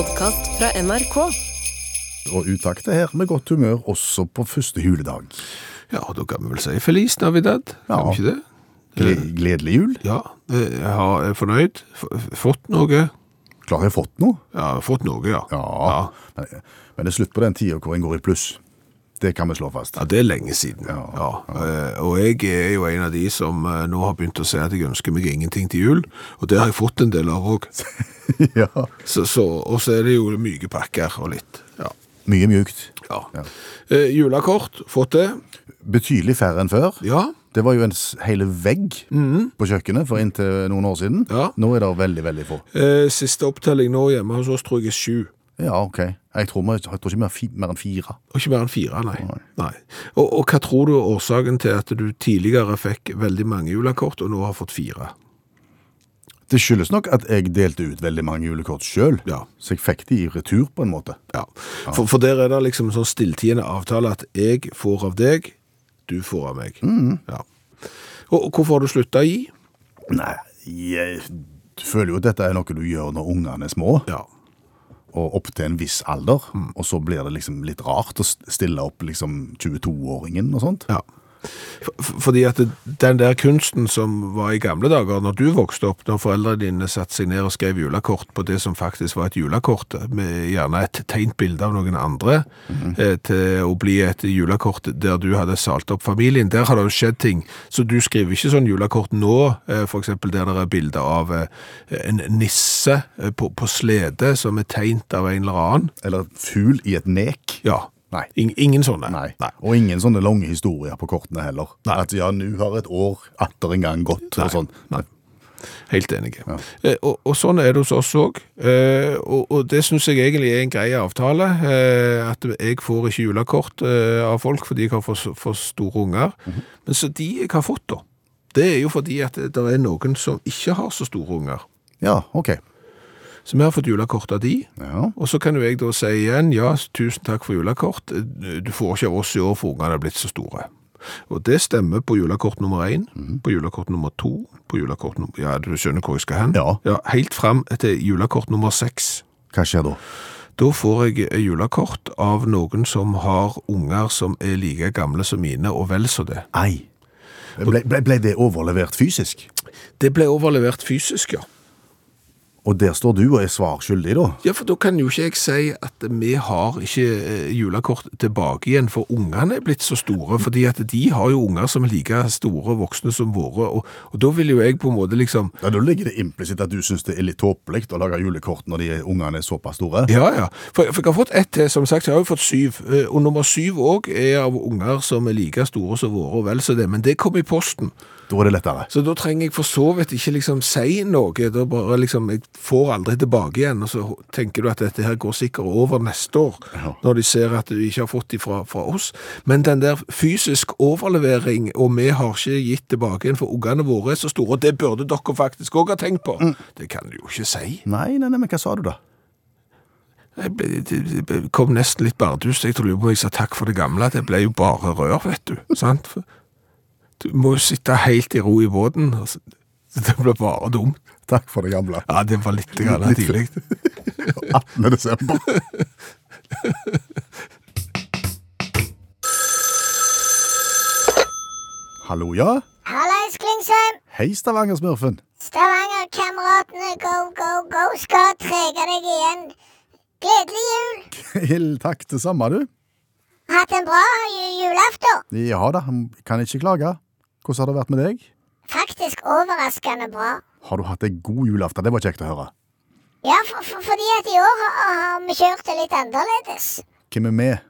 podkast fra NRK. Og utaktet her med godt humør også på første juledag. Ja, da kan vi vel si Feliz Navidad, kan vi ikke det? Gle gledelig jul. Ja, eh, jeg er fornøyd. Fått noe? Klar jeg har fått noe? Ja, fått noe, ja. Ja. Men, men det er slutt på den tida hvor en går i pluss. Det kan vi slå fast. Ja, det er lenge siden. Ja. Ja. eh, Og jeg er jo en av de som eh, nå har begynt å si at jeg ønsker meg ingenting til jul, og det har jeg fått en del av òg. ja. Så, så, og så er det jo myke pakker og litt. Ja. Mye mjukt. ja. Eh, julekort, fått det. Betydelig færre enn før. Ja. Det var jo en hele vegg på kjøkkenet for inntil noen år siden. Ja. Nå er det veldig, veldig få. Eh, Siste opptelling nå hjemme hos oss tror jeg er sju. Ja, ok. Jeg tror, vi- jeg tror ikke fi- mer enn fire. Og ikke mer enn fire, nei. Nei. nei. Og, og hva tror du er årsaken til at du tidligere fikk veldig mange julekort, og nå har fått fire? Det skyldes nok at jeg delte ut veldig mange julekort sjøl, Ja. så jeg fikk de i retur på en måte. Ja. For, for der er det liksom en sånn stilltiende avtale at jeg får av deg, du får av meg. Ja. Og, og hvorfor har du slutta å gi? Nei, jeg føler jo at dette er noe du gjør når ungene er små, Ja. Og opp til en viss alder, og så blir det liksom litt rart å stille opp liksom 22-åringen og sånt. ja. For, for- fordi at den der kunsten som var i gamle dager, når du vokste opp, når foreldrene dine satte seg ned og skrev julekort på det som faktisk var et julekort, med gjerne et tegnt bilde av noen andre, eh, til å bli et julekort der du hadde salt opp familien, der har det jo skjedd ting. Så du skriver ikke sånn julekort nå, f.eks. for eksempel der det er bilder av eh, en nisse eh, på, på slede som er tegnt av en eller annen. Eller fugl i et nek. Ja. Nei. In, ingen sånne. Nei. Og ingen sånne lange historier på kortene heller. Nei. At ja, nå har et år atter en gang gått, og sånn. Nei. Helt enig. Eh, og, og sånn er det hos oss òg. Eh, og, og det syns jeg egentlig er en grei avtale. Eh, at jeg får ikke julekort eh, av folk fordi jeg har for, for store unger. Men så de jeg har fått, da, det er jo fordi at det er noen som ikke har så store unger. Ja, ok. Så vi har fått julekort av de. Ja. Og så kan jo jeg da si igjen, ja, tusen takk for julekort. Du får ikke av oss i år, for ungene er blitt så store. Og det stemmer på julekort nummer én, på julekort nummer to, på julekort nummer Ja, du skjønner hvor jeg skal hen? Ja. ja helt fram til julekort nummer seks. Hva skjer da? Da får jeg julekort av noen som har unger som er like gamle som mine, og vel så det. Ei. Ble, ble, ble det overlevert fysisk? Det ble overlevert fysisk, ja. Og der står du og er svar skyldig, da? Ja, for da kan jo ikke jeg si at vi har ikke eh, julekort tilbake igjen, for ungene er blitt så store, fordi at de har jo unger som er like store voksne som våre, og, og da vil jo jeg på en måte liksom Ja, Da ligger det implisitt at du syns det er litt tåpelig å lage julekort når de ungene er såpass store. Ja, ja. For, for jeg har fått ett til, som sagt, jeg har jo fått syv, eh, og nummer syv òg er av unger som er like store som våre, og vel så det, men det kom i posten. Da er det lettere. Så da trenger jeg for så vidt ikke liksom si noe, da bare liksom, jeg får aldri tilbake igjen, og så tenker du at dette her går sikkert over neste år, Ja. når de ser at du ikke har fått de fra, fra oss. Men den der fysisk overlevering, og vi har ikke gitt tilbake igjen, for ungene våre er så store, og det burde dere faktisk også ha tenkt på. Det kan du jo ikke si. Nei, nei, nei, men hva sa du da? Jeg ble, det, det kom nesten litt bardust, jeg tror jeg sa takk for det gamle, det ble jo bare rør, vet du, sant? For Du må jo sitte helt i ro i båten, det ble bare dumt. Takk for det gamle. Ja, det var litt grann Litt tidlig. 18. desember. Hallo, ja? Hallais, Klingsheim! Hei, Stavanger-smurfen. Stavanger-kameratene, go, go, go, skal trege deg igjen. Gledelig jul! Takk det samme, du. Hatt en bra ju- julaften. Ja da, kan ikke klage. Hvordan har det vært med deg? Faktisk overraskende bra. Har du hatt en god julaften? Det var kjekt å høre. Ja, for, for, fordi at i år har, vi kjørt det litt annerledes. Hvem er med?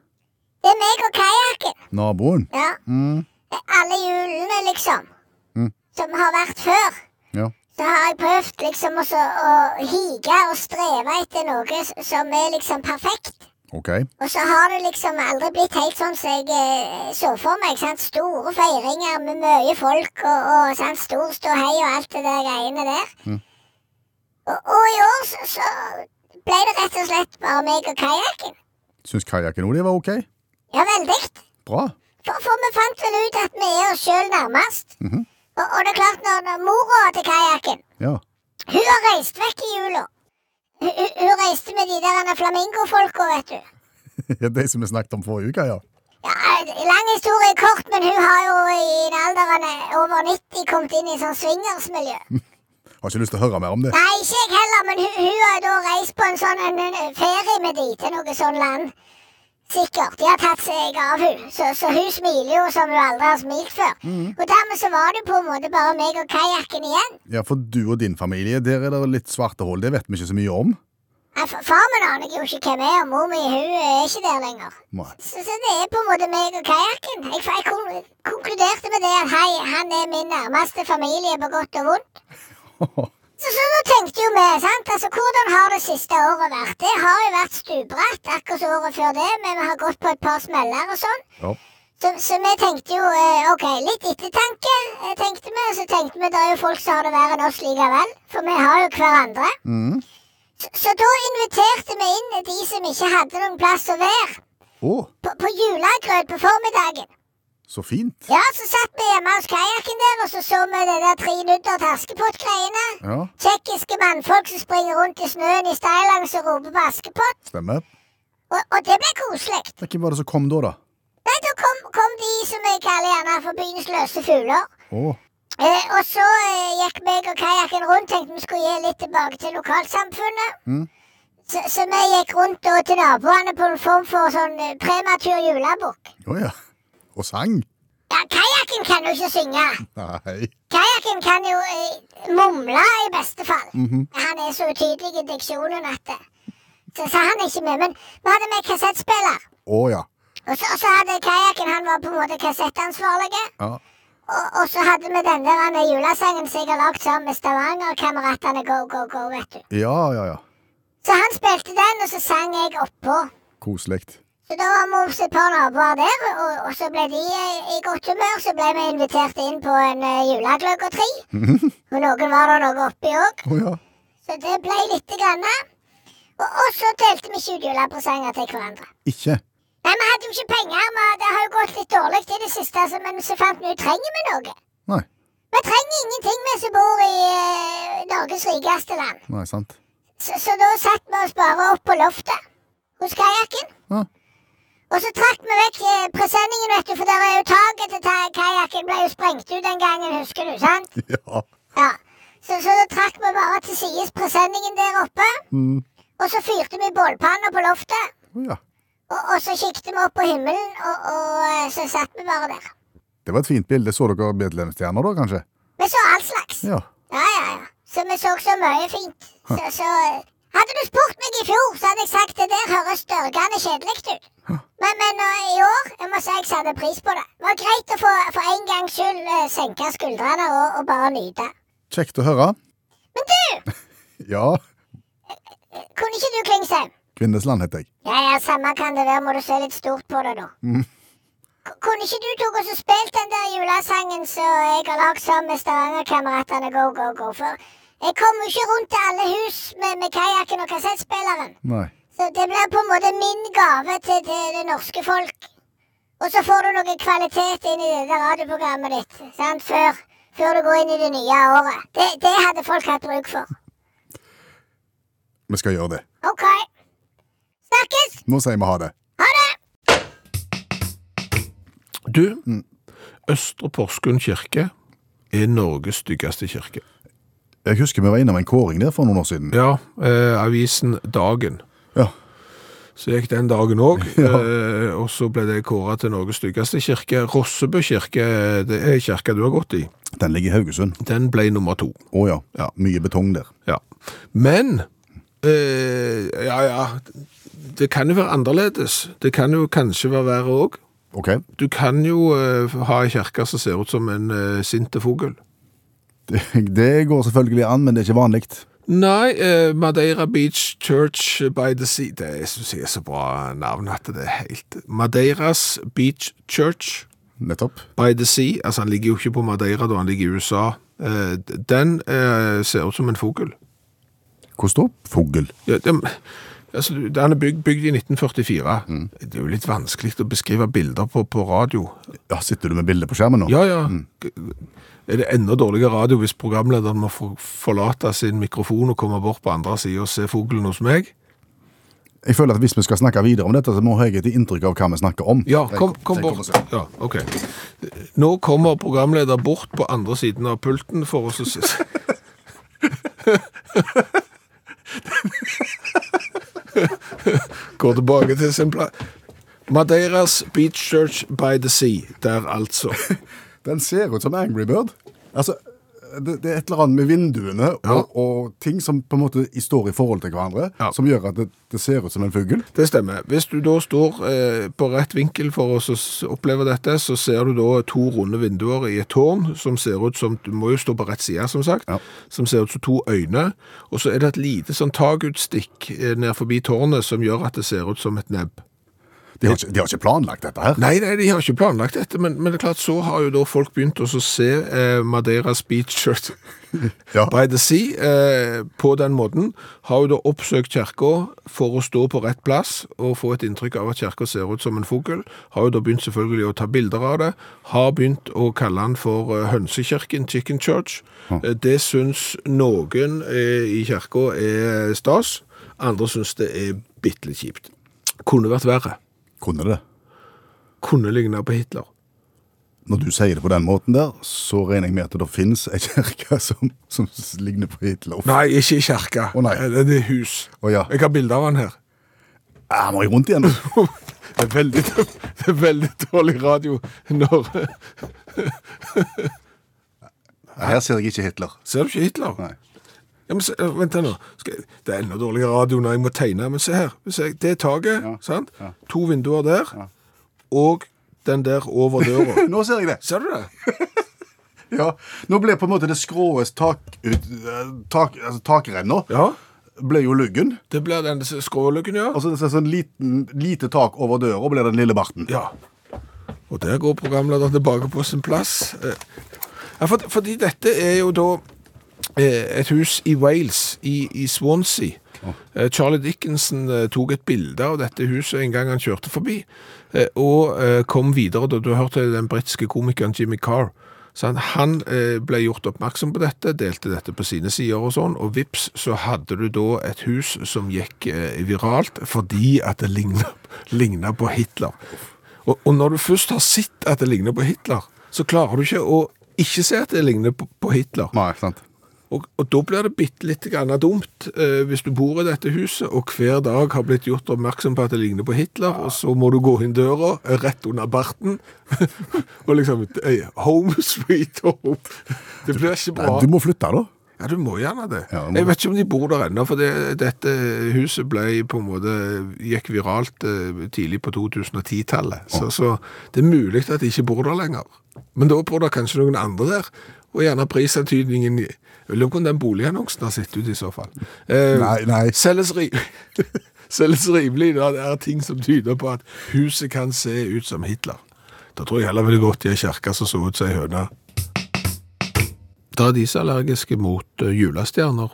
Det er meg og kajakken. Naboen? Ja. Mm, Alle julene, liksom. Mm. Som har vært før. ja. Så har jeg prøvd liksom også å hige og streve etter noe som er liksom perfekt. Ok. Og så har det liksom aldri blitt helt sånn som jeg eh, så for meg. sant? Store feiringer med mye folk og, og sant? stor ståhei og alt det der greiene der. Mm. Og, og i år så, så ble det rett og slett bare meg og kajakken. Syns kajakken òg det var ok? Ja, veldig. Bra. For, for vi fant vel ut at vi er oss sjøl nærmest. Mhm. og, og det er klart, når, når mora til kajakken Ja. Hun har reist vekk i jula. Hun, reiste med de der flamingofolka, vet du. De som vi snakket om forrige uke, ja. Ja, Lang historie kort, men hun har jo i en alderen over 90 kommet inn i sånn swingersmiljø. Har ikke lyst til å høre mer om det. Nei, ikke jeg heller, men hun, hun har da reist på en sånn en, en ferie med de til noe sånn land. Sikkert. De har tatt seg av hun, så, så hun smiler jo som hun aldri har smilt før. Og dermed så var det på en måte bare meg og kajakken igjen. Ja, For du og din familie, der er det litt svarte hull. Det vet vi ikke så mye om. Ja, Far min aner jo ikke hvem er, og mor mi hun er ikke der lenger. Så, så det er på en måte meg og kajakken. Jeg, jeg konkluderte med det at hei, han er min nærmeste familie på godt og vondt. Så, så nå tenkte jo vi, sant, altså hvordan har det siste året vært? Det har jo vært stupbratt, akkurat som året før det, men vi har gått på et par smeller og sånn. Ja. Så, så vi tenkte jo eh, ok, litt ettertanke, eh, tenkte vi. Og så tenkte vi det er jo folk som har det verre enn oss likevel, for vi har jo hverandre. Mm. Så, så da inviterte vi inn de som ikke hadde noen plass å være, Oh. på, på julegrøt på formiddagen. Så fint. Ja, så satt vi hjemme hos kajakken der, og så så vi det der tre nudder til Askepott-greiene. Ja, Tsjekkiske mannfolk som springer rundt i snøen i stillongs og roper på Askepott. stemmer. Og, og det ble koselig. Hvem var det som kom da, da? Nei, da kom, kom de som jeg kaller gjerne for byens løse fugler. Oh. Eh, og så eh, gikk meg og kajakken rundt, tenkte vi skulle gi litt tilbake til lokalsamfunnet. Mm. Så, så vi gikk rundt da til naboene på en form for sånn eh, prematur julebukk. Oh, ja. Og sang? Ja, kajakken kan jo ikke synge. Nei. Kajakken kan jo eh, mumle i beste fall. Mhm. Han er så utydelig i diksjonen at det. Så, så han er ikke med. Men vi hadde med kassettspiller. Oh, ja. Og så, og så hadde kajakken Han var på en måte kassettansvarlig. ja. Og, og så hadde vi den der han, julesangen som jeg har lagd sammen med Stavanger-kameratene Go, Go, Go, vet du. Ja, ja, ja. Så han spilte den, og så sang jeg oppå. Koselig. Så da var vi hos et par naboer der, og, og så ble de eh, i godt humør. Så ble vi invitert inn på en uh, og tre. Og noen var det noe oppi òg. Å ja. Så det ble lite grann. Og, og så delte vi ikke ut julepresanger til hverandre. Ikke? Nei, vi hadde jo ikke penger. men Det har jo gått litt dårlig i det siste, altså, men så fant vi ut trenger vi noe. Nei. Vi trenger ingenting, vi som bor i uh, Norges rikeste land. Nei, sant. Så, så da satt vi oss bare opp på loftet hos kajakken. Ja. Og så trakk vi vekk eh, presenningen, vet du, for der er jo taket til kajakken ble jo sprengt ut den gangen, husker du, sant? Ja. Ja. Så, så da trakk vi bare til sides presenningen der oppe, Mm. og så fyrte vi bålpanna på loftet. Ja. Og, og så kikket vi opp på himmelen, og, og eh, så satt vi bare der. Det var et fint bilde. Så dere Betlehemstjerner da, kanskje? Vi så all slags. Ja. Ja, ja, ja. Så vi så så mye fint. Så, så eh, Hadde du spurt meg i fjor, så hadde jeg sagt det der høres dørgende kjedelig ut. Men, men uh, i år jeg må si jeg satte pris på det. Det var greit å få for en gangs skyld uh, senke skuldrene og, og bare nyte. Kjekt å høre. Men du, Ja. kunne ikke du, Klingsheim? Kvinnesland heter jeg. Ja, ja, samme kan det være, må du se litt stort på det, da. Mm. Kunne ikke du tok og spilt den der julesangen som jeg har lagd sammen med Stavangerkameratene Go, Go, Go? For jeg kommer jo ikke rundt til alle hus med, med kajakken og kassettspilleren. Nei. Så det blir på en måte min gave til, til det norske folk. Og så får du noe kvalitet inn i det radioprogrammet ditt sant? Før, før du går inn i det nye året. Det, det hadde folk hatt bruk for. Vi skal gjøre det. OK. Snakkes! Nå sier vi ha det. Ha det! Du, Østre Porsgrunn kirke er Norges styggeste kirke. Jeg husker vi var innom en kåring der for noen år siden. Ja, eh, avisen Dagen. Ja. Så gikk den dagen òg, Ja. eh, og så ble det kåra til Norges styggeste kirke. Rossebø kirke, det er kirka du har gått i, Den ligger i Haugesund. den ble nummer to. Å ja. Ja. Mye betong der. Ja. Men eh, Ja, ja. Det kan jo være annerledes. Det kan jo kanskje være verre òg. OK. Du kan jo eh, ha ei kirke som ser ut som en uh, sinte fugl. Det, det går selvfølgelig an, men det er ikke vanlig. Nei, eh, Madeira Beach Church by the Sea Det syns jeg er så bra navn at det er helt Madeiras Beach Church Nettopp. by the Sea. Altså, han ligger jo ikke på Madeira da, han ligger i USA. Eh, den eh, ser ut som en fugl. Hvor står fugl? Ja, den, altså, den er bygd, bygd i 1944. Det er jo litt vanskelig å beskrive bilder på, på radio. Ja, Sitter du med bilder på skjermen nå? Ja, ja. Er det enda dårligere radio hvis programlederen må for, forlate sin mikrofon og komme bort på andre siden og se fuglen hos meg? Jeg føler at Hvis vi skal snakke videre om dette, så må jeg et inntrykk av hva vi snakker om. Ja, kom, kom bort. Ja, ok. Nå kommer programleder bort på andre siden av pulten for å se Går tilbake til sin plass. Madeiras Beach Church by the Sea. Der, altså. Den ser ut som Angry Bird. Altså, det, det er et eller annet med vinduene Ja. og, og ting som på en måte står i forhold til hverandre, Ja. som gjør at det, det ser ut som en fugl. Det stemmer. Hvis du da står eh, på rett vinkel for å så oppleve dette, så ser du da to runde vinduer i et tårn som ser ut som Du må jo stå på rett side, som sagt. Ja. Som ser ut som to øyne. Og så er det et lite sånn takutstikk eh, ned forbi tårnet som gjør at det ser ut som et nebb. De har, ikke, de har ikke planlagt dette her. Nei, nei, de har ikke planlagt dette, men, men det er klart, så har jo da folk begynt å se eh, Madeiras Beach Church Ja. by the Sea eh, på den måten. Har jo da oppsøkt kirka for å stå på rett plass og få et inntrykk av at kirka ser ut som en fugl. Har jo da begynt selvfølgelig å ta bilder av det. Har begynt å kalle den for eh, Hønsekirken Chicken Church. Eh, det syns noen eh, i kirka er stas. Andre syns det er bitte litt kjipt. Kunne vært verre. Kunne det? Kunne ligne på Hitler. Når du sier det på den måten der, så regner jeg med at det finnes ei kirke som, som ligner på Hitler. Nei, ikke i kirke. Nei. Det er hus. Å, ja. Jeg har bilde av han her. Ja, må jeg rundt igjen? nå? Det er veldig, det er veldig dårlig radio når Her ser jeg ikke Hitler. Ser du ikke Hitler? Nei. Ja, men se, vent her nå. Skal, det er enda dårligere radio når jeg må tegne. Men se her. Se, det er taket, Ja. sant? Ja. To vinduer der, og den der over døra. Nå ser jeg det. Ser du det? Ja. Nå ble på en måte det skråes tak, tak, altså, takrenna Ja. ble jo luggen. Det blir den skråluggen, ja. Og så er sånn liten, lite tak over døra blir den lille barten. Ja. Og der går programleder tilbake på sin plass. Eh, Ja, for, fordi dette er jo da et hus i Wales, i, i Swansea. Eh, Charlie Dickinson eh, tok et bilde av dette huset en gang han kjørte forbi, eh, og eh, kom videre. Da du hørte den britiske komikeren Jimmy Carr. Så han, eh, ble gjort oppmerksom på dette, delte dette på sine sider og sånn, og vips så hadde du da et hus som gikk eh, viralt fordi at det lignet på Hitler. Og, og når du først har sett at det ligner på Hitler, så klarer du ikke å ikke se at det ligner på, på Hitler. Nei, sant. Og, og da blir det bitte litt dumt eh, hvis du bor i dette huset, og hver dag har blitt gjort oppmerksom på at det ligner på Hitler, og så må du gå inn døra, rett under barten, og liksom eh, Home sweet home. Det blir ikke bra. Du må flytte, da. Ja, du må gjerne det. Ja, må jeg vet ikke om de bor der ennå, for det, dette huset ble på en måte, gikk viralt eh, tidlig på 2010-tallet. Så, så det er mulig at de ikke bor der lenger. Men da bor det kanskje noen andre der, og gjerne prisantydningen lurer på om den boligannonsen har sett ut i så fall. Eh, Nei, nei. Selges, ri selges rimelig da det er ting som tyder på at huset kan se ut som Hitler. Da tror jeg heller ville gått i ei kirke som så ut som ei høne. Det er de som er allergiske mot eh, julestjerner.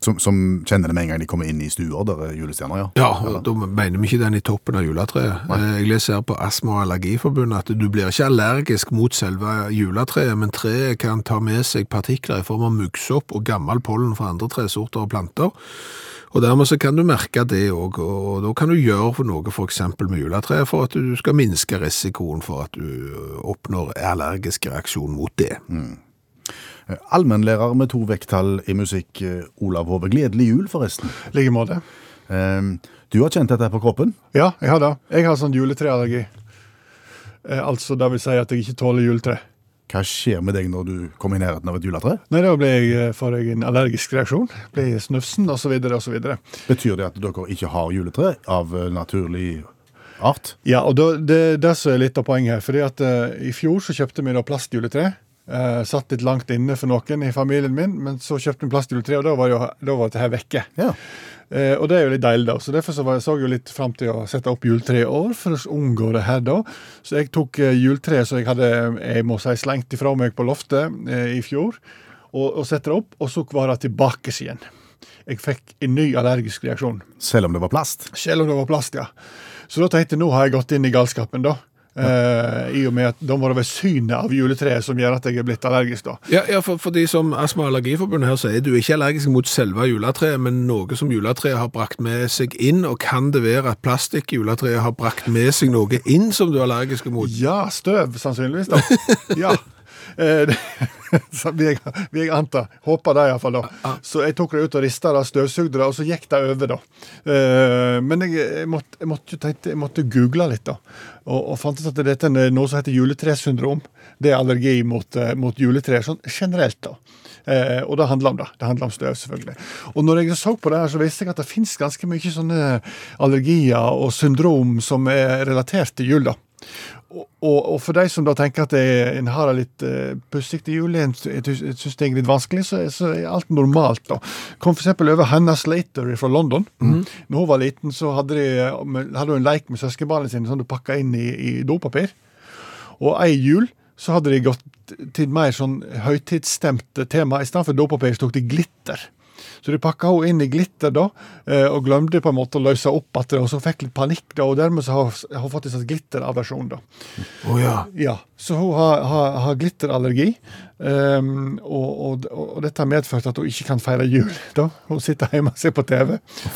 Som, som kjenner det med en gang de kommer inn i stuer der er julestjerner, ja. Ja, da mener vi ikke den i toppen av juletreet. Eh, Jeg leser her på Astma- og allergiforbundet at du blir ikke allergisk mot selve juletreet, men treet kan ta med seg partikler i form av muggsopp og gammel pollen fra andre tresorter og planter. Og dermed så kan du merke det òg, og da kan du gjøre noe f.eks. med juletreet for at du skal minske risikoen for at du eh, oppnår allergisk reaksjon mot det. Eh, Allmennlærer med to vekttall i musikk, eh, Olav Hove. Gledelig jul, forresten. I like måte. Eh, Du har kjent dette på kroppen? Ja, jeg har det. Jeg har sånn juletreallergi. Eh, altså, det vil si at jeg ikke tåler juletre. Hva skjer med deg når du kommer i nærheten av et juletre? Nei, da blir jeg, eh, får jeg en allergisk reaksjon. Blir snufsen, osv., osv. Betyr det at dere ikke har juletre av eh, naturlig art? Ja, og da, det er det som er litt av poenget her. fordi at uh, I fjor så kjøpte vi da plastjuletre. Eh, satt litt langt inne for noen i familien min, men så kjøpte vi plastjuletre, og da var, jo, da var det her vekke. Ja. Uh, og det er jo litt deilig, da. Så derfor så var, så jeg jo litt fram til å sette opp juletre i år, for å unngå det her, da. Så jeg tok uh, juletreet som jeg hadde jeg må si, slengt ifra meg på loftet eh, i fjor, og, og sette det opp, og så var det tilbake igjen. Jeg fikk en ny allergisk reaksjon. Selv om det var plast? Selv om det var plast, ja. Så da tenkte jeg nå har jeg gått inn i galskapen, da. Eh, I og med at da må det være synet av juletreet som gjør at jeg er blitt allergisk. da. Ja, ja for, for de som Astma- og Allergiforbundet her sier, du er ikke allergisk mot selve juletreet, men noe som juletreet har brakt med seg inn, og kan det være at plastikkjuletreet har brakt med seg noe inn som du er allergisk mot? Ja, støv, sannsynligvis. da. Ja. Uh, vil jeg, vil jeg anta. Håper det, iallfall. da. Så jeg tok det ut og rista det, støvsugde det, og så gikk det over, da. Eh, Men jeg, jeg, måtte, jeg, måtte, tenkte- jeg måtte google litt, da. Og, og fant ut at dette er noe som heter juletresyndrom. Det er allergi mot, eh, mot juletre sånn generelt, da. Eh, og det handler om det. Det handler om støv, selvfølgelig. Og når jeg så på det her, så visste jeg at det finnes ganske mye sånne allergier og syndrom som er relatert til jul, da. Og, og, og for de som da tenker at det- en har det litt uh, pussig til jul, en syns det er litt vanskelig, så, så er alt normalt. da. Kom f.eks. over Hannah Slater fra London. Når hun var liten, så hadde, de, hadde hun en leik med søskenbarna sine som du pakka inn i, i dopapir. Og ei jul så hadde de gått til mer sånn høytidsstemt tema. I stedet for dopapir så tok de glitter. Så de pakka henne inn i glitter da, eh, og glemte på en måte å løse opp det, og så fikk litt panikk. da, Og dermed så har hun fått en hatt glitteraversjon. da. Oh, ja. Ja, Så hun har, har, har glitterallergi. Um, og, og, og dette har medført at hun ikke kan feire jul. da. Hun sitter hjemme og ser på TV.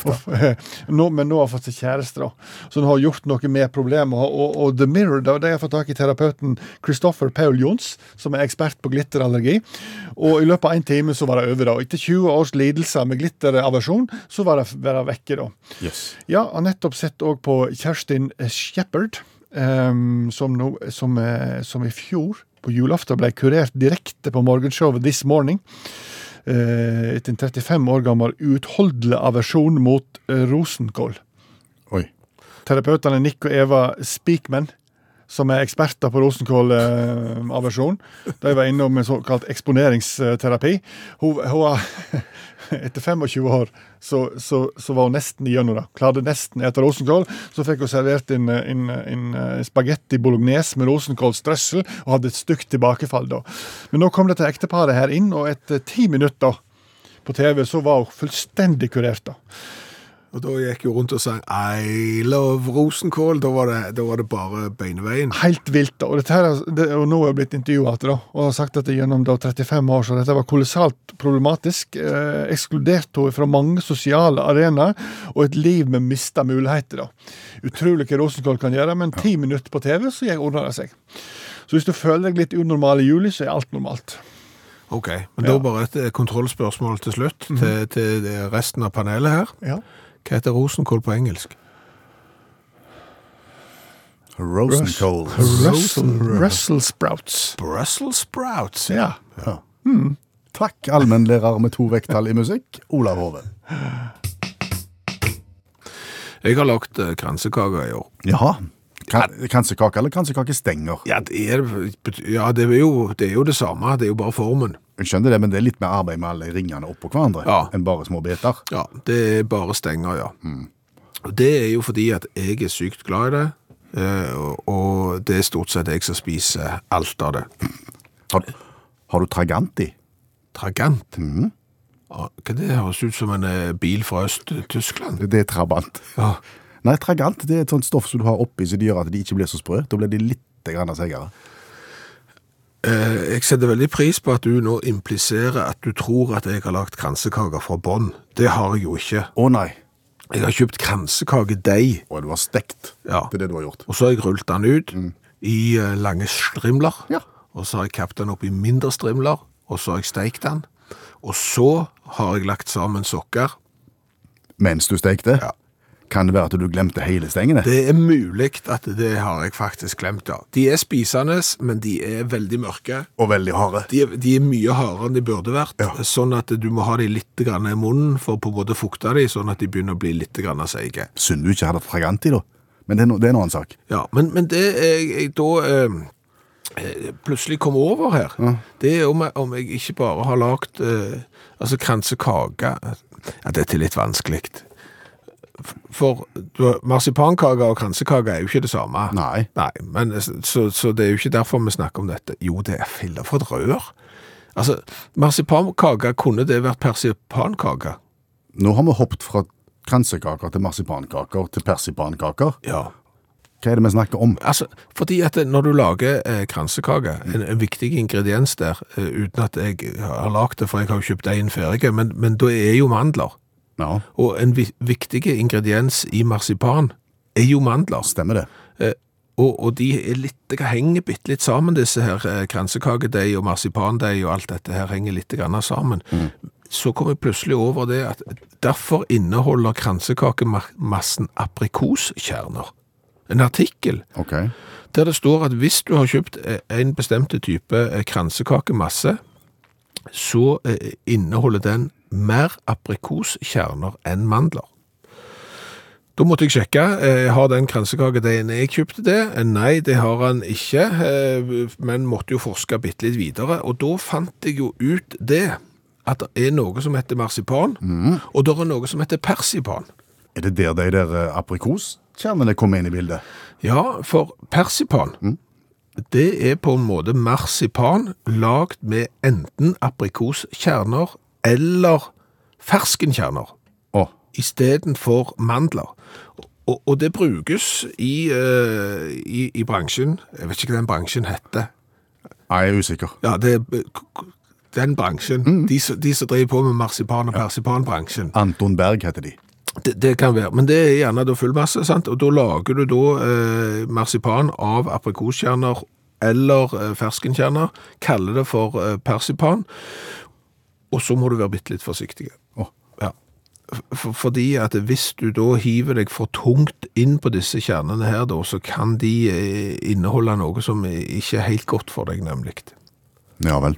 Og, eh, nå, men nå har hun fått seg kjæreste, da. så hun har gjort noe med problemet. Og, The Mirror da, de har fått tak i terapeuten Christopher Paul Jons, som er ekspert på glitterallergi. Og i løpet av en time så var det over. da. Etter 20 års lidelser med glitteraversjon, så var det, var vekke. da. Yes. Ja, har nettopp sett òg på Kjerstin Shepherd, um, som, no, som, eh, som i fjor på julaften ble kurert direkte på morgenshowet This Morning. Uh, etter en 35 år gammel uutholdelig aversjon mot uh, rosenkål. Oi. Terapeutene Nick og Eva Speakman, som er eksperter på rosenkålaversjon, de var innom en såkalt eksponeringsterapi. Hun, hun etter 25 år så, så, så var hun nesten igjennom det. Klarte nesten spise rosenkål. Så fikk hun servert en, en, en eh, spagetti bolognese med rosenkålstrøssel, og hadde et stygt tilbakefall da. Men nå kom dette ekteparet her inn, og etter ti minutter på TV så var hun fullstendig kurert. da. Og da gikk hun rundt og sang I love rosenkål. Da var det, da var det bare beineveien. Helt vilt. Og, dette her, er- det, og nå er jeg blitt intervjua da, og har sagt at det gjennom da 35 år så dette var kolossalt problematisk. Eh, ekskludert henne fra mange sosiale arenaer, og et liv med mista muligheter. da. Utrolig hva rosenkål kan gjøre, men ti minutter på TV, så ordner det seg. Så hvis du føler deg litt unormal i juli, så er alt normalt. Ok, men Ja. da bare et eh, kontrollspørsmål til slutt til, til resten av panelet her. Ja. Hva heter rosenkål på engelsk? Rosenkål. Russell sprouts. Brussels sprouts. Ja. Ja. Takk, allmennlærer med to vekttall i musikk, Olav Hove. Jeg har lagt eh, kransekaker i år. Jaha. Kran- Kransekake eller kransekakestenger? Ja, det er, ja det, er jo, det er jo det samme, det er jo bare formen. Jeg skjønner det, men det er litt mer arbeid med alle ringene oppå hverandre Ja. enn bare små biter. Ja, det er bare stenger, ja. Og det er jo fordi at jeg er sykt glad i det, eh, og- det er stort sett jeg som spiser alt av det. Har, har du Traganti? Tragant? Mm. Hva det høres ut som en eh, bil fra Øst-Tyskland? Det er Trabant. Ja. Nei, Tragant det er et sånt stoff som du har oppi så de gjør at de ikke blir så sprø. Da blir de litt seigere. Eh, Jeg setter veldig pris på at du nå impliserer at du tror at jeg har lagt kransekaker fra bånn. Det har jeg jo ikke. Å nei. Jeg har kjøpt kransekakedeig, Og du har stekt. Ja. Det er det du har gjort. og så har jeg rullet den ut i eh, lange strimler. Ja. Og så har jeg kappet den opp i mindre strimler, og så har jeg steikt den. Og så har jeg lagt sammen sokker. Mens du stekte? Ja. Kan det være at du glemte hele stengene? Det er mulig at det har jeg faktisk glemt, ja. De er spisende, men de er veldig mørke. Og veldig harde. De de er mye hardere enn de burde vært, Ja. sånn at du må ha de litt grann i munnen for på en måte å fukte de, sånn at de begynner å bli litt seige. Synd du ikke hadde Traganti, da. Men det er, no, det er en annen sak. Ja, men, men det jeg, jeg da eh, eh, plutselig kom over her, det er om jeg, om jeg ikke bare har lagt eh, altså kransekake. Ja, dette er litt vanskelig. For du, marsipankake og kransekake er jo ikke det samme. Nei. Nei, men så, så det er jo ikke derfor vi snakker om dette. Jo, det er filler for et rør. Altså, marsipankake, kunne det vært persipankake? Nå har vi hoppet fra kransekaker til marsipankaker til persipankaker. Ja. Hva er det vi snakker om? Altså, fordi at når du lager eh, kransekake, en, en viktig ingrediens der, eh, uten at jeg har lagd det, for jeg har jo kjøpt én ferdig, men, men da er jo mandler. Ja, Og en vi, viktig ingrediens i marsipan er jo mandler. stemmer det. Eh, og, og de er litt, det henger bitte litt sammen, disse her eh, kransekakedeig og marsipandeig og alt dette her henger litt grann sammen. Så kom jeg plutselig over det at derfor inneholder kransekakemassen aprikoskjerner. En artikkel Ok. der det står at hvis du har kjøpt eh, en bestemte type eh, kransekakemasse, så eh, inneholder den mer aprikoskjerner enn mandler. Da måtte jeg sjekke, eh, har den kransekakedeigen jeg kjøpte det? Eh, Nei, det har han ikke, men måtte jo forske bitte litt videre. Og da fant jeg jo ut det, at det er noe som heter marsipan, og det er noe som heter persipan. Er det der de der aprikoskjernene kommer inn i bildet? Ja, for persipan, det er på en måte marsipan lagd med enten aprikoskjerner eller ferskenkjerner Oh. istedenfor mandler. Og, og det brukes i, uh, i, i bransjen, jeg vet ikke hva den bransjen heter. nei, jeg er usikker. Ja, det er den bransjen, de, de som driver på med marsipan og persipanbransjen. Anton Berg heter de. Det, det kan være, men det er gjerne da fullmasse, sant? og da lager du da eh, marsipan av aprikoskjerner eller eh, ferskenkjerner, kaller det for eh, persipan, og så må du være bitte litt forsiktig. Oh. Ja. For, fordi at hvis du da hiver deg for tungt inn på disse kjernene her, da, så kan de eh, inneholde noe som ikke er helt godt for deg, nemlig. Ja vel.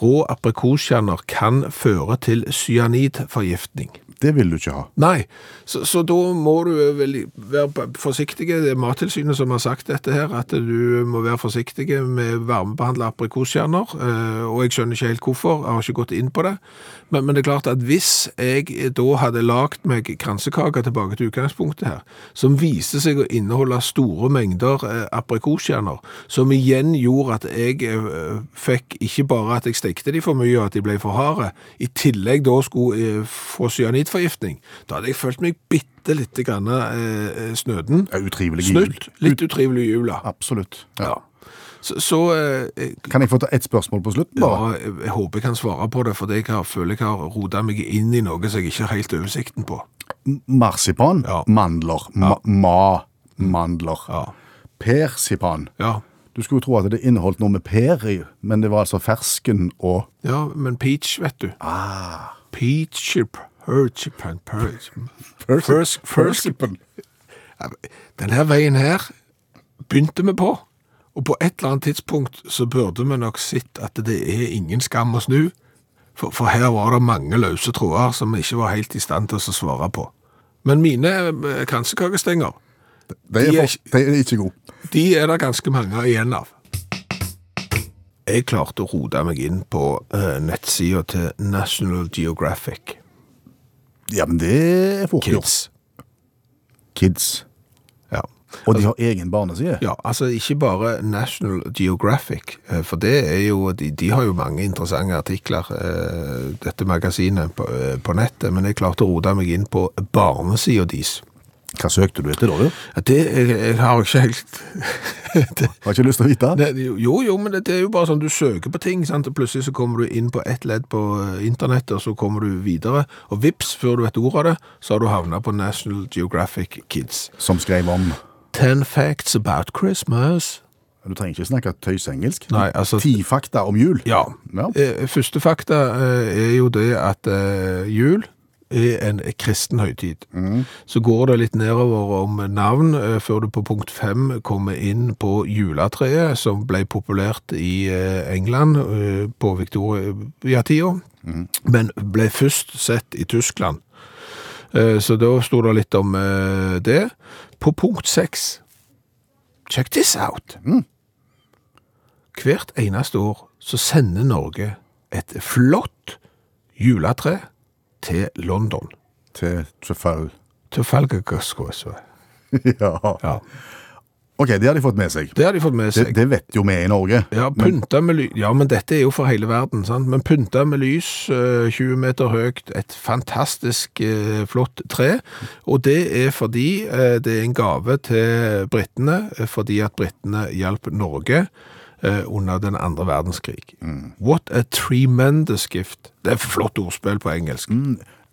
Rå aprikoskjerner kan føre til cyanidforgiftning. Det vil du ikke ha. Nei, så, så da må du vel være forsiktig. Det er Mattilsynet som har sagt dette her, at du må være forsiktig med varmebehandla aprikoskjerner. eh, Og jeg skjønner ikke helt hvorfor, jeg har ikke gått inn på det. Men, men det er klart at hvis jeg da hadde lagd meg kransekaker tilbake til utgangspunktet her, som viste seg å inneholde store mengder eh, aprikoskjerner, som igjen gjorde at jeg eh, fikk ikke bare at jeg stekte de for mye og at de ble for harde, i tillegg da skulle få få cyanidforgiftning, da hadde jeg følt meg bitte litt grann eh, snøden. Ja, utrivelig jul. Snutt. Litt utrivelig i jula. Absolutt. Ja. Så, så eh, Kan jeg få ta ett spørsmål på slutten, bare? ja, jeg håper jeg kan svare på det, for jeg har, føler jeg har rodet meg inn i noe som jeg ikke har helt oversikten på. Marsipan, Ja. mandler, ma, ma mandler. Ja. Persipan. Ja, Du skulle jo tro at det inneholdt noe med per i, men det var altså fersken og ja men peach, vet du. ah, Peach, persipan, persipan. Perchipan, Persipan. Den her veien her begynte vi på, og på et eller annet tidspunkt så burde vi nok sett at det er ingen skam å snu, for, for her var det mange løse tråder som vi ikke var helt i stand til å svare på. Men mine eh, kransekakestenger, De er, De for, de er ikke gode. de er det ganske mange igjen av. Jeg klarte å rote meg inn på uh, nettsida til National Geographic Ja, men det får fort Jo. Kids. Kids. Ja. Og de har egen barneside. Ja, altså ikke bare National Geographic, eh, for det er jo, de, de har jo mange interessante artikler, eh, dette magasinet på, eh, på nettet, men jeg klarte å rote meg inn på barnesida deres. Hva søkte du etter da, du? Det jeg, jeg har jo ikke helt det, Har ikke lyst til å vite? det. Jo, jo, men det, det er jo bare sånn du søker på ting, sant? plutselig så kommer du inn på ett ledd på eh, internettet, og så kommer du videre, og vips, før du vet ordet av det, så har du havnet på National Geographic Kids. Som skrev om Ten facts about Christmas. Du trenger ikke snakke tøysengelsk. Nei, altså- Ti fakta om jul. Ja. Ja. Eh, Første fakta eh, er jo det at jul er en kristen høytid. Så går det litt nedover om navn, eh, før du på punkt fem kommer inn på juletreet, som ble populært i eh, England eh, på Victoria-tida, men ble først sett i Tyskland. Så da sto det litt om det. På punkt seks, check this out. Hvert eneste år så sender Norge et flott juletre til London. Til Trafal. Til Falgagascois. ja. Ja. Ok, det har de fått med seg. Det har de fått med seg. det vet jo vi i Norge. Ja, pynta med lys. Ja, men dette er jo for hele verden, sant? Men pynta med lys, eh, 20 meter høyt, et fantastisk eh, flott tre. Og det er fordi eh, det er en gave til brittene, eh, fordi at brittene hjalp Norge eh, under den andre verdenskrig. What a tremendous gift. Det er flott ordspill på engelsk.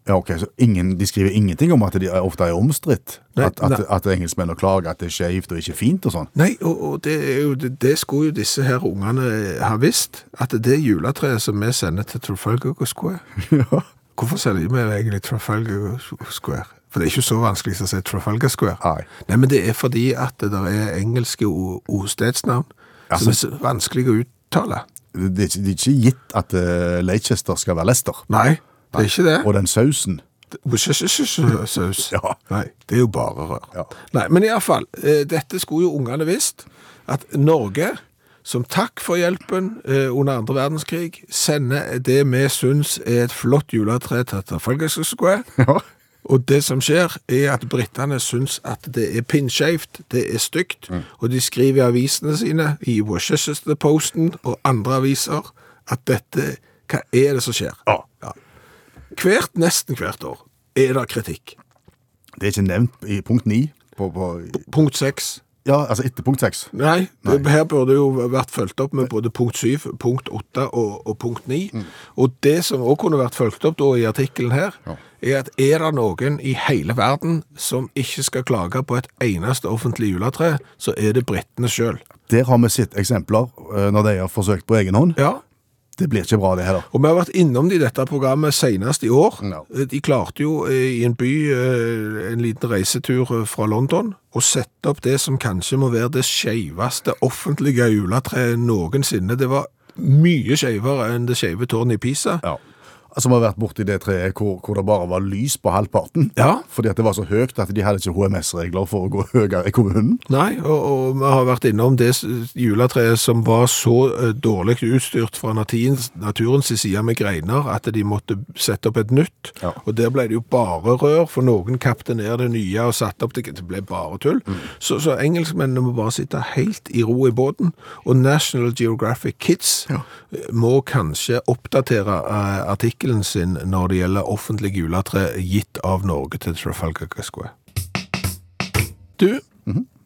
Ja, ok, så ingen, De skriver ingenting om at de er- ofte er omstridt? At, at, at engelskmennene klager at det er skjevt og ikke fint og sånn? Nei, og, og det, er jo, det, det skulle jo disse her ungene ha visst, at det juletreet som vi sender til Trafalgar Square Ja. Hvorfor selger vi egentlig Trafalgar Square? For det er ikke så vanskelig å si Trafalgar Square. Nei. Nei, men det er fordi at det der er engelske o- ordstedsnavn så det er vanskelig å uttale. Det er, ikke, det er ikke gitt at uh, Leicester skal være Leicester. Nei, det er ikke det. Og den sausen Saus. Ja. Nei, det er jo bare rør. Ja. Nei, men i alle fall, eh, dette skulle jo ungene visst, at Norge, som takk for hjelpen eh, under andre verdenskrig, sender det vi syns er et flott juletre til Trafalgar Square. Ja. Og det som skjer, er at britene syns at det er pinnskjevt, det er stygt, og de skriver i avisene sine, i Washington Posten og andre aviser, at dette Hva er det som skjer? Ja. Hvert, nesten hvert år, er det kritikk. Det er ikke nevnt i punkt ni? På, på, Punkt seks. Ja, altså etter punkt 6. Nei, Nei, her burde jo vært fulgt opp med både punkt 7, punkt 8 og, og punkt 9. Og det som også kunne vært fulgt opp da i artikkelen her, er at er det noen i hele verden som ikke skal klage på et eneste offentlig juletre, så er det britene sjøl. Der har vi sett eksempler eh, når de har forsøkt på egen hånd. Ja. Det blir ikke bra, det heller. Og vi har vært innom det i dette programmet senest i år. No. De klarte jo eh, i en by, eh, en liten reisetur eh, fra London, å sette opp det som kanskje må være det skjeveste offentlige juletreet noensinne. Det var mye skjevere enn det skjeve tårnet i Pisa. Ja. Vi har vært borti det treet hvor, hvor det bare var lys på halvparten. Ja. Fordi at det var så høyt at de hadde ikke HMS-regler for å gå høyere i kommunen. Nei, og, og vi har vært innom det juletreet som var så eh, dårlig utstyrt fra naturens, naturens side med greiner at de måtte sette opp et nytt. Ja. Og der ble det jo bare rør, for noen kapte ned det nye og satte opp det. Det ble bare tull. Så, så engelskmennene må bare sitte helt i ro i båten. Og National Geographic Kids ja. må kanskje oppdatere eh, artikkelen sin når det gjelder offentlig juletre gitt av Norge til Trafalgar Square. Du,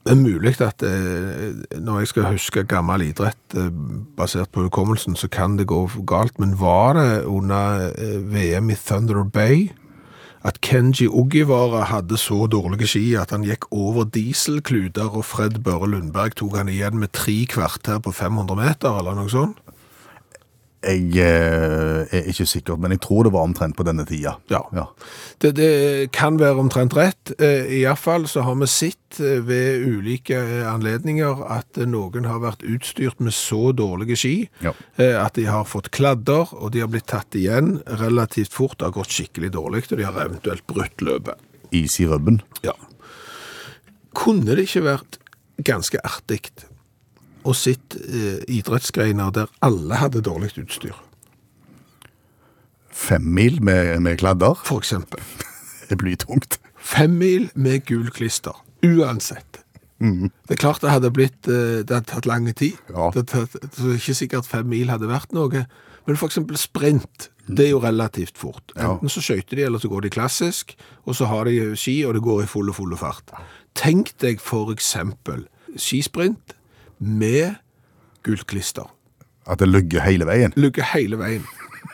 det er mulig at eh, når jeg skal huske gammel idrett eh, basert på hukommelsen, så kan det gå galt. Men var det under eh, VM i Thunder Bay at Kenji Ogivara hadde så dårlige ski at han gikk over dieselkluter, og Fred Børre Lundberg tok han igjen med tre kvarter på 500 meter, eller noe sånt? Jeg eh, er ikke sikker, men jeg tror det var omtrent på denne tida. Ja. Ja. Det, det kan være omtrent rett. Iallfall I hvert fall så har vi sett eh, ved ulike eh, anledninger at eh, noen har vært utstyrt med så dårlige ski Ja. eh, at de har fått kladder, og de har blitt tatt igjen relativt fort. Det har gått skikkelig dårlig, og de har eventuelt brutt løpet. Is i rubben. Ja. Kunne det ikke vært ganske artig å sitte eh, idrettsgreiner der alle hadde dårlig utstyr, Femmil med, med kladder. for eksempel? Det blir tungt. Femmil med gul klister, uansett. Det er klart det hadde blitt, eh, det hadde tatt lang tid. Ja. Det tatt, det er ikke sikkert fem mil hadde vært noe. Men eksempel sprint, det er jo relativt fort. Ja. Enten så skøyter de, eller så går de klassisk, og så har de ski, og det går i full og full fart. Tenk deg eksempel skisprint med gult klister. At det lugger hele veien. Lugger hele veien.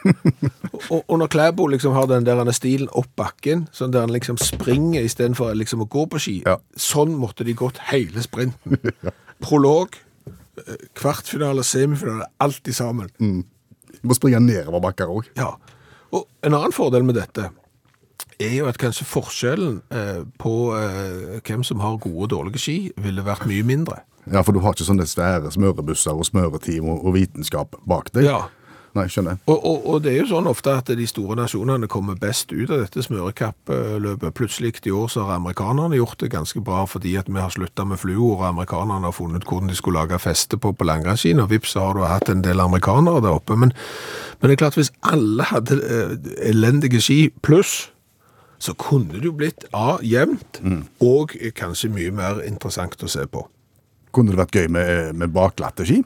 og, og når Klæbo liksom har den der stilen opp bakken, sånn der han liksom springer istedenfor liksom å gå på ski, Ja. sånn måtte de gått hele sprinten. Prolog, eh, kvartfinale, semifinale, alt i sammen. Du må springe nedover bakker òg. Ja. Og en annen fordel med dette er jo at kanskje forskjellen eh, på eh, hvem som har gode og dårlige ski, ville vært mye mindre. Ja, for du har ikke sånne svære smørebusser og smøreteam og, og vitenskap bak deg. Ja. Nei, skjønner. Og, og, og det er jo sånn ofte at de store nasjonene kommer best ut av dette smørekappløpet. Plutselig i år så har amerikanerne gjort det ganske bra fordi at vi har slutta med fluor, og amerikanerne har funnet hvordan de skulle lage feste på på langrennsskiene, og vips så har du hatt en del amerikanere der oppe. Men, men det er klart hvis alle hadde eh, elendige ski pluss, så kunne det jo blitt A, jevnt, og kanskje mye mer interessant å se på. Kunne det vært gøy med, med bakglatte ski?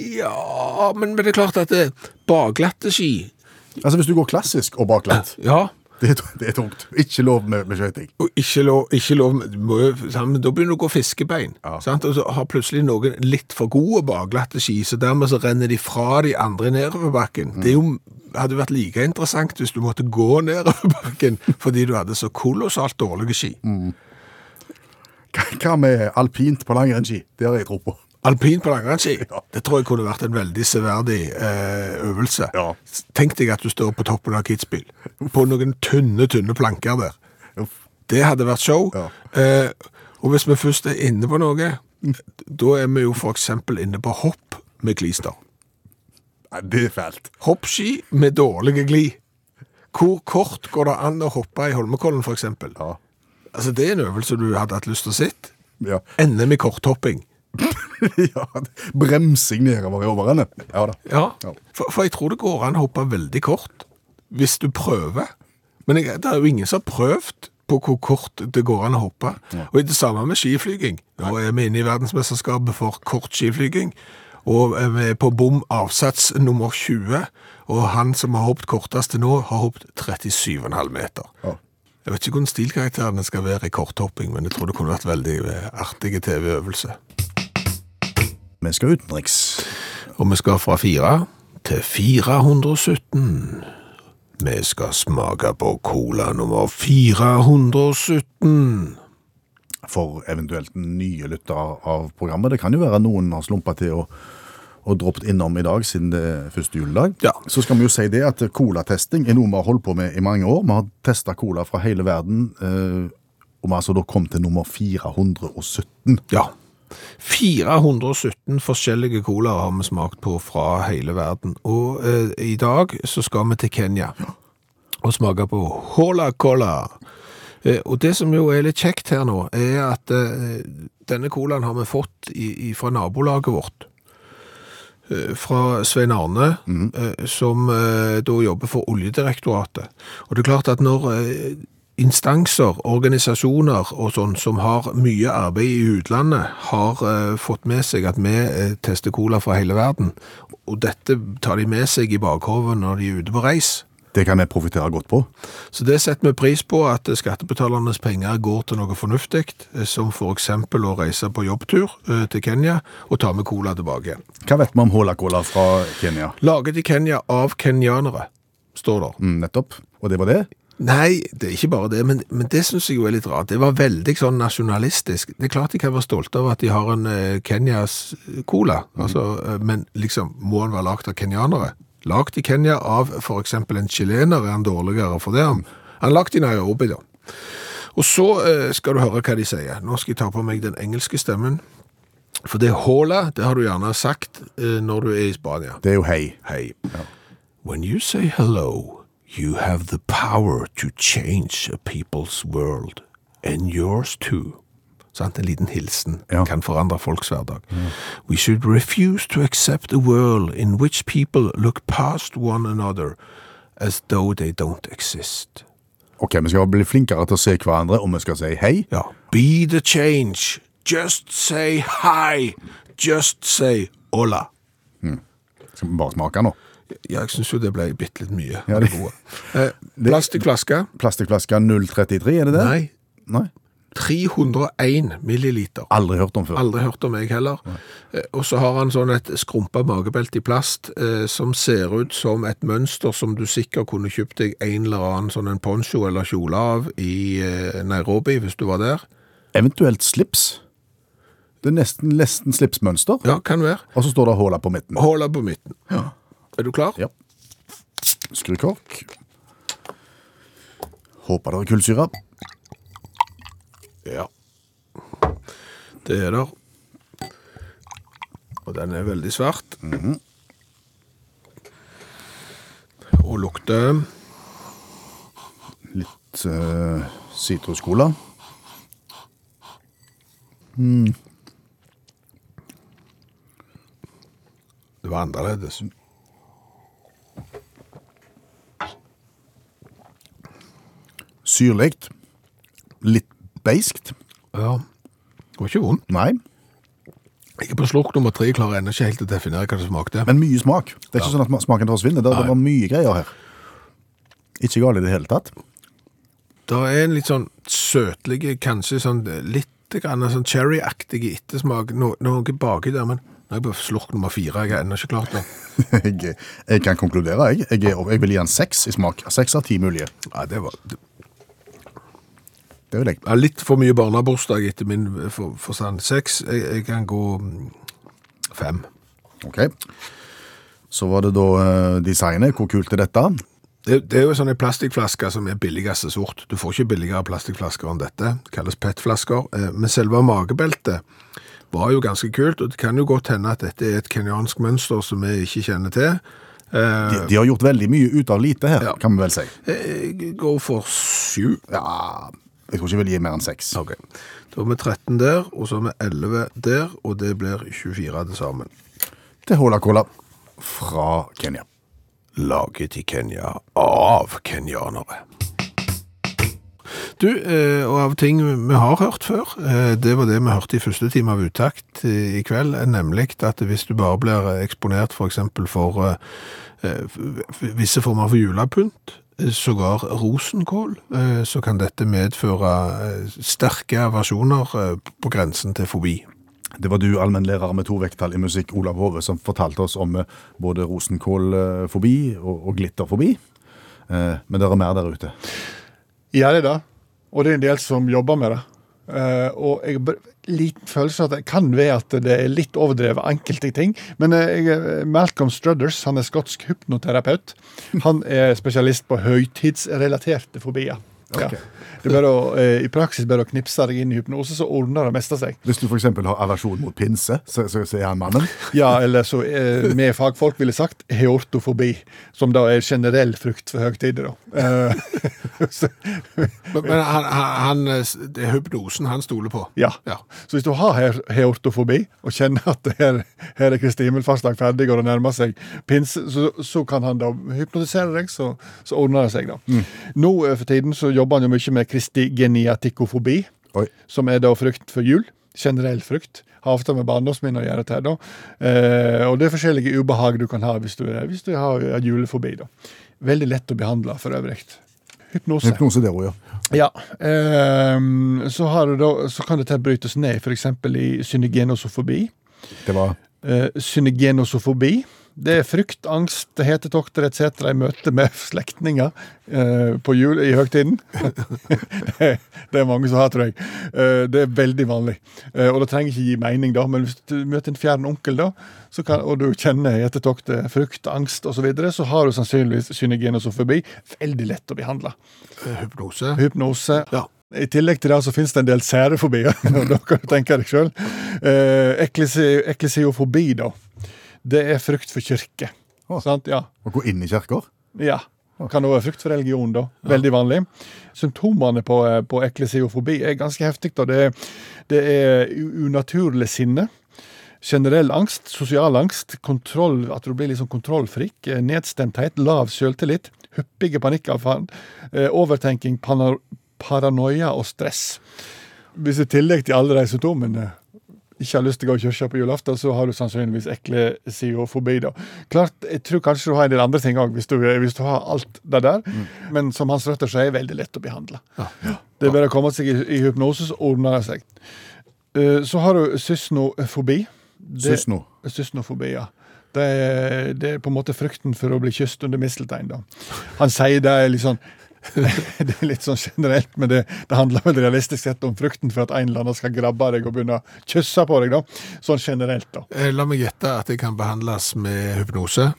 Ja, men, men det er klart at det, bakglatte ski Altså Hvis du går klassisk og bakglatt, Ja, det, er- det er tungt. Ikke lov med, med skøyting. og ikke lov, ikke lov du må jo- sant, Da begynner du å gå fiskebein. Ja. Sant? Og så har plutselig noen litt for gode bakglatte ski, så dermed så renner de fra de andre nedover bakken. Det er jo, hadde vært like interessant hvis du måtte gå nedover bakken fordi du hadde så kolossalt dårlige ski. Hva med alpint på langrennsski? Det har jeg tro på. Alpin på langrennsski, Ja. det tror jeg kunne vært en veldig severdig eh, øvelse. Ja. Tenk deg at du står på toppen av Kitzbühel, på noen tynne, tynne planker der. Uff. Det hadde vært show. Ja. Eh, og hvis vi først er inne på noe, da er vi jo for eksempel inne på hopp med glister. Nei, det er fælt. Hoppski med dårlige gli. Hvor kort går det an å hoppe i Holmenkollen, for eksempel? Ja. Altså, det er en øvelse du hadde hatt lyst til å sitte. Ja. NM i korthopping. ja. Bremsing nedover i overende. Ja da. Ja, Ja. For, for jeg tror det går an å hoppe veldig kort, hvis du prøver. Men jeg, det er jo ingen som har prøvd på hvor kort det går an å hoppe. Og det samme med skiflyging. Nå er vi inne i verdensmesterskapet for kort skiflyging, og vi er på bom avsats nummer 20, og han som har hoppet kortest til nå, har hoppet 37,5 meter. Ja. Jeg vet ikke hvordan stilkarakterene skal være i korthopping, men jeg tror det kunne vært veldig eh, artige TV-øvelse. Vi skal utenriks. Og vi skal fra 4 til 417. Vi skal smake på cola nummer 417. For eventuelt nye lyttere av programmet. Det kan jo være noen har slumpa til å og droppet innom i dag, siden det er første juledag. Ja. Så skal vi jo si det at colatesting er noe vi har holdt på med i mange år. Vi har testa cola fra hele verden, eh, og vi har altså da kommet til nummer 417. Ja. 417 forskjellige colaer har vi smakt på fra hele verden. Og eh, i dag så skal vi til Kenya og smake på Hola Cola. Eh, og det som jo er litt kjekt her nå, er at eh, denne colaen har vi fått i, i, fra nabolaget vårt. Eh, Fra Svein Arne, mm. som eh, da jobber for Oljedirektoratet. Og det er klart at når eh, instanser, organisasjoner og sånn som har mye arbeid i utlandet, har eh, fått med seg at vi eh, tester cola fra hele verden, og dette tar de med seg i bakhovet når de er ute på reis. Det kan vi profitere godt på. Så det setter vi pris på at skattebetalernes penger går til noe fornuftig, som som for eksempel å reise på jobbtur eh, til Kenya og ta med cola tilbake. Hva vet vi om Hola Cola fra Kenya? Laget i Kenya av kenyanere, står det. Mm, nettopp. Og det var det? Nei, det er ikke bare det, men, men det synes jeg jo er litt rart. Det var veldig sånn nasjonalistisk. Det er klart de kan være stolte av at de har en eh, Kenyas cola, altså, eh, men liksom, må den være lagt av kenyanere? Lagt i Kenya av eksempel en chilener er han dårligere for det. Han er lagt i Nairobi da. Og så eh, skal du høre hva de sier. Nå skal jeg ta på meg den engelske stemmen. For det hola, det har du gjerne sagt eh, når du er i Spania. Det er jo hei. Hey. When you say hello, you have the power to change a people's world. And yours too. Sant? En liten hilsen Ja. kan forandre folks hverdag. We should refuse to accept a world in which people look past one another as though they don't exist. Ok, vi skal bli flinkere til å se hverandre, og vi skal si hei. Ja. Be the change. Just say hi. Just say hola. Skal vi bare smake nå? Ja, jeg synes jo det ble bitte litt mye. Ja, det. Eh, plastikkflaske. Plastikkflaske 033, er det det? Nei, Nei. 301 milliliter. Aldri hørt om før. Aldri hørt om jeg heller. Eh, Og så har han sånn et skrumpa magebelte i plast eh, som ser ut som et mønster som du sikkert kunne kjøpt deg en eller annen sånn en poncho eller kjole av i eh, Nairobi hvis du var der. Eventuelt slips. Det er nesten, nesten slipsmønster. Ja, kan være. Og så står det håla på midten. Håla på midten. Er du klar? Ja. Skrukork. Håper det er kullsyre. Ja. Det er der. Og den er veldig svart. Og lukter Litt uh, sitruscola. Det var annerledes. Syrlig. Litt beiskt. Ja. Det var ikke vondt. Nei. Jeg er på slurk nummer tre, klarer ennå ikke helt å definere hva det smakte. Men mye smak. Det er ikke sånn at smaken forsvinner. Det, det var mye greier her. Ikke galt i det hele tatt. Det er en litt sånn søtlig, kanskje sånn litt grann sånn cherry-aktig ettersmak. No, noe baki der, men nå er jeg på slurk nummer fire. Jeg har ennå ikke klart det. Jeg, jeg kan konkludere, jeg. Jeg, er, jeg vil gi den seks i smak. Seks av ti mulige. Ja, det var det, Det vil jeg. ja, litt for mye barnebursdag etter min for, forstand. Seks. Jeg, jeg kan gå mm, fem. Ok. Så var det da uh, designet. Hvor kult er dette? Det, det er jo sånne plastikkflasker som er billigste sort. Du får ikke billigere plastikkflasker enn dette. Det kalles PET-flasker. Eh, Men selve magebeltet var jo ganske kult, og det kan jo godt hende at dette er et kenyansk mønster som vi ikke kjenner til. Eh, De, de har gjort veldig mye ut av lite her, Ja. kan vi vel si. Jeg går for syv. Ja, jeg tror ikke jeg vil gi mer enn seks. Ok. Da har vi 13 der, og så har vi 11 der, og det blir 24 til sammen. Til Hola Cola fra Kenya. Laget i Kenya av kenyanere. Du, eh, og av ting vi har hørt før, eh, det var det vi hørte i første time av uttakt eh, i kveld, nemlig at hvis du bare blir eksponert for eksempel for eh, eh, f- visse former for julepynt, sågar rosenkål, eh, så kan dette medføre eh, sterke aversjoner eh, på grensen til fobi. Det var du, allmennlærer med to vekttall i musikk, Olav Hove, som fortalte oss om både rosenkålfobi og, og glitterfobi. Eh, Men det er mer der ute. Ja, det er det? Og det er en del som jobber med det. Eh, og jeg liten følelse at det kan være at det er litt overdrevet enkelte ting. Men eh, jeg, Malcolm Strudders, han er skotsk hypnoterapeut. Han er spesialist på høytidsrelaterte fobier. Ja. Det er bare å, eh, I praksis bare å knipse deg inn i hypnose, så ordner det meste seg. Hvis du f.eks. har aversjon mot pinse, så, så, så er han mannen. Ja, eller så eh, fagfolk ville sagt heortofobi, som da er generell frukt for høytider. Eh, Men, men han, han, det er hypnosen han stoler på. Ja. Ja. Så hvis du har he- heortofobi og kjenner at her, her er Kristi himmelfartsdag ferdig og det nærmer seg pinse, så, så kan han da hypnotisere deg, så, så ordner det seg, da. Nå eh, for tiden så jobber han jo mye med Kristi geniatikofobi, Oi. som er da frykt for jul. Generell frykt. Har ofte med barndomsminner å gjøre. Til, da. Eh, og det er forskjellige ubehag du kan ha hvis du, hvis du har julefobi. da. Veldig lett å behandle for øvrig. Hypnose. Hypnose det også, ja. Ja. Eh, så, har du da, så kan dette brytes ned f.eks. i synegenosofobi. Det var Eh, synegenosofobi. Det er frykt, angst, hetetokter etc. i møte med slektninger eh, på jul i høgtiden. det, er mange som har, tror jeg. Eh, det er veldig vanlig. Eh, og det trenger ikke gi mening, da, men hvis du møter en fjern onkel, da, så kan, og du kjenner hetetokter, frykt, angst osv., så, videre, så har du sannsynligvis synegenosofobi. Veldig lett å behandle. Eh, Hypnose. Hypnose. Ja. I tillegg til det så finnes det en del særefobier. og da kan du tenke deg sjøl. Eh, eklesi- eklesiofobi, da. Det er frykt for kirke. Sant? Ja. å gå inn i kirker. ja. Kan det være frykt for religion, da. Veldig vanlig. Symptomene på, eh, på eklesiofobi er ganske heftig. da. Det, det er unaturlig sinne. Generell angst, sosial angst, kontroll, at du blir liksom kontrollfrik, eh, nedstemthet, lav selvtillit, hyppige panikkanfall, eh, overtenking, paranoia og stress. Hvis i tillegg til alle de symptomene ikke har lyst til å gå i kirka på julaften, så har du sannsynligvis ekle eklesiofobi. da. Klart, Jeg tror kanskje du har en del andre ting òg, hvis, hvis du har alt det der. Men som Hans Røtter sier, er veldig lett å behandle. Det er bare å komme seg i, i hypnose, så ordner det seg. Uh, Så har du sysnofobi. Det- Sysno. Sysnofobi, ja. Det er, det er på en måte frykten for å bli kysset under misteltein. da. Han sier det er litt sånn det er litt sånn generelt, men det, det handler vel realistisk sett om frykten for at en eller annen skal grabbe deg og begynne å kysse på deg. da. Sånn generelt, da. Eh, La meg gjette at det kan behandles med hypnose.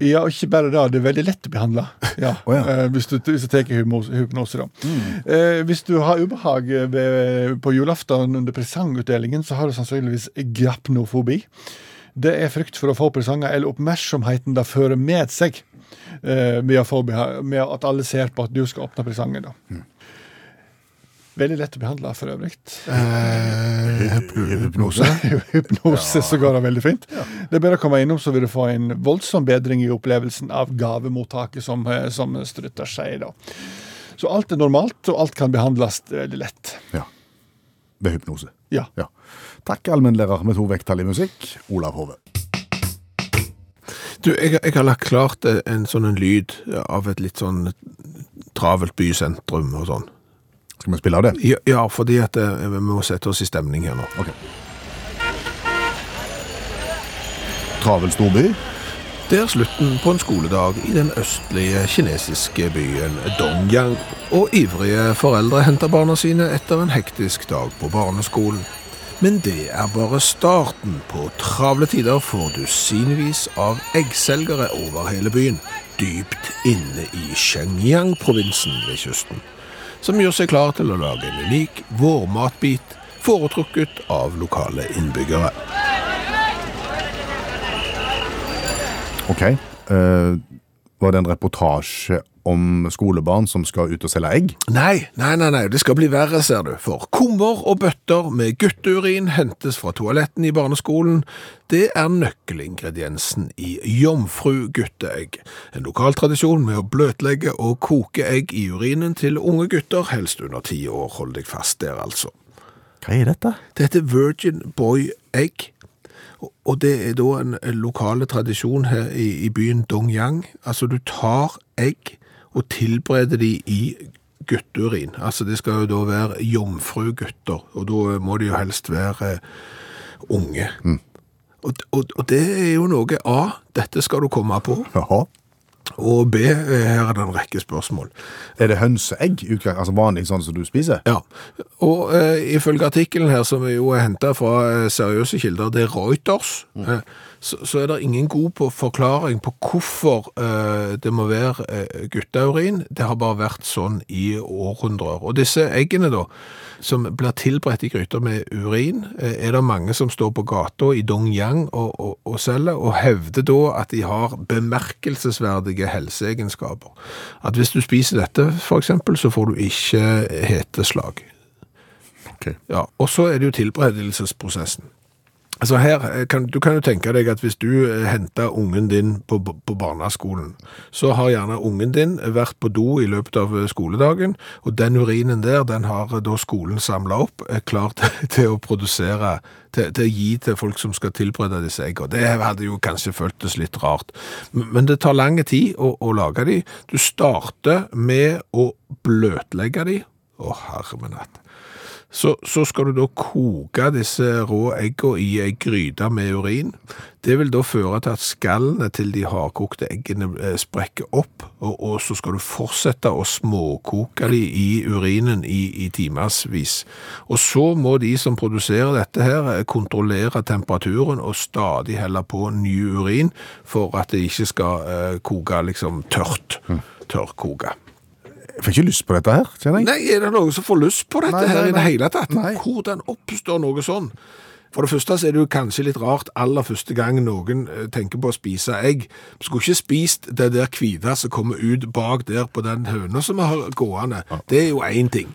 Ja, og ikke bare det. Det er veldig lett å behandle. Ja. oh, ja. Eh, hvis du, hvis du tar hypnose, da. Mm. Eh, hvis du har ubehag ved, på julaften under presangutdelingen, så har du sannsynligvis grapnofobi. Det er frykt for å få presanger, eller oppmerksomheten det fører med seg eh, med, å med at alle ser på at du skal åpne presangen. da. Veldig lett å behandle for øvrig. Eh, hypnose. Hypnose, så går det veldig fint. Det er bare å komme innom, så vil du få en voldsom bedring i opplevelsen av gavemottaket, som, eh, som Strutter seg. da. Så alt er normalt, og alt kan behandles veldig lett. Ja. ved hypnose. Ja. Ja. Takk, allmennlærer med to vekttall i musikk, Olav Hove. Du, jeg, jeg har lagt klart en sånn en lyd av et litt sånn travelt bysentrum og sånn. Skal vi spille av det? Ja, ja fordi at eh, vi må sette oss i stemning her nå. Ok. Travel storby. Det er slutten på en skoledag i den østlige kinesiske byen Dongyang, og ivrige foreldre henter barna sine etter en hektisk dag på barneskolen. Men det er bare starten på travle tider for dusinvis av eggselgere over hele byen, dypt inne i Shenyang-provinsen ved kysten, som gjør seg klar til å lage en unik vårmatbit foretrukket av lokale innbyggere. Ok. Uh, var det en reportasje om skolebarn som skal ut og selge egg? Nei, nei, nei, nei, det skal bli verre, ser du. For kummer og bøtter med gutteurin hentes fra toaletten i barneskolen. Det er nøkkelingrediensen i jomfrugutteegg. En lokal tradisjon med å bløtlegge og koke egg i urinen til unge gutter, helst under ti år. Hold deg fast der, altså. Hva er dette? Det heter Virgin Boy Egg. Og- det er da en en lokale tradisjon her i, i byen Dongyang. Altså du tar egg og tilbereder de i gutteurin. Altså det skal jo da være jomfrugutter, og da må de jo helst være unge. unge. Og, og, og det er jo noe A, dette skal du komme på, Jaha. og B, eh, her er det en rekke spørsmål. Er det hønseegg? Altså vanlig sånn som du spiser? Ja, og eh, ifølge artikkelen her, som jo er hentet fra eh, seriøse kilder, det er Reuters, eh, så, så er det ingen god på forklaring på hvorfor eh, det må være eh, gutteurin. Det har bare vært sånn i århundrer. Og disse eggene da, som blir tilberedt i gryter med urin, eh, er det mange som står på gata i Dongyang og, og, og selger, og hevder da at de har bemerkelsesverdige helseegenskaper. At hvis du spiser dette, eksempel, så får du ikke heteslag. Okay. Ja, og så er det jo tilberedelsesprosessen. Altså her, eh, kan, Du kan jo tenke deg at hvis du eh, henter ungen din på, på barneskolen, så har gjerne ungen din vært på do i løpet av eh, skoledagen, og den urinen der den har da skolen samla opp, er klar til, til å produsere, til, til å gi til folk som skal tilberede disse eggene. Det hadde jo kanskje føltes litt rart. Men det tar lang tid å, å lage de. Du starter med å bløtlegge de. Å, herre min natt. Så, så skal du da koke disse rå eggene i ei gryte med urin. Det vil da føre til at skallene til de hardkokte eggene eh, sprekker opp, og, og så skal du fortsette å småkoke de i urinen i, i timersvis. Og så må de som produserer dette her eh, kontrollere temperaturen og stadig helle på ny urin for at det ikke skal eh, koke liksom tørt. Tørrkoke. Jeg får ikke lyst på dette her, kjenner jeg. Nei, er det noen som får lyst på dette Nei, nei, her i det nei. hele tatt? Nei. Hvordan oppstår noe sånn? For det første så er det jo kanskje litt rart aller første gang noen eh, tenker på å spise egg. Vi skulle ikke spist det der hvite som kommer ut bak der på den høna som vi har gående. Det er jo én ting.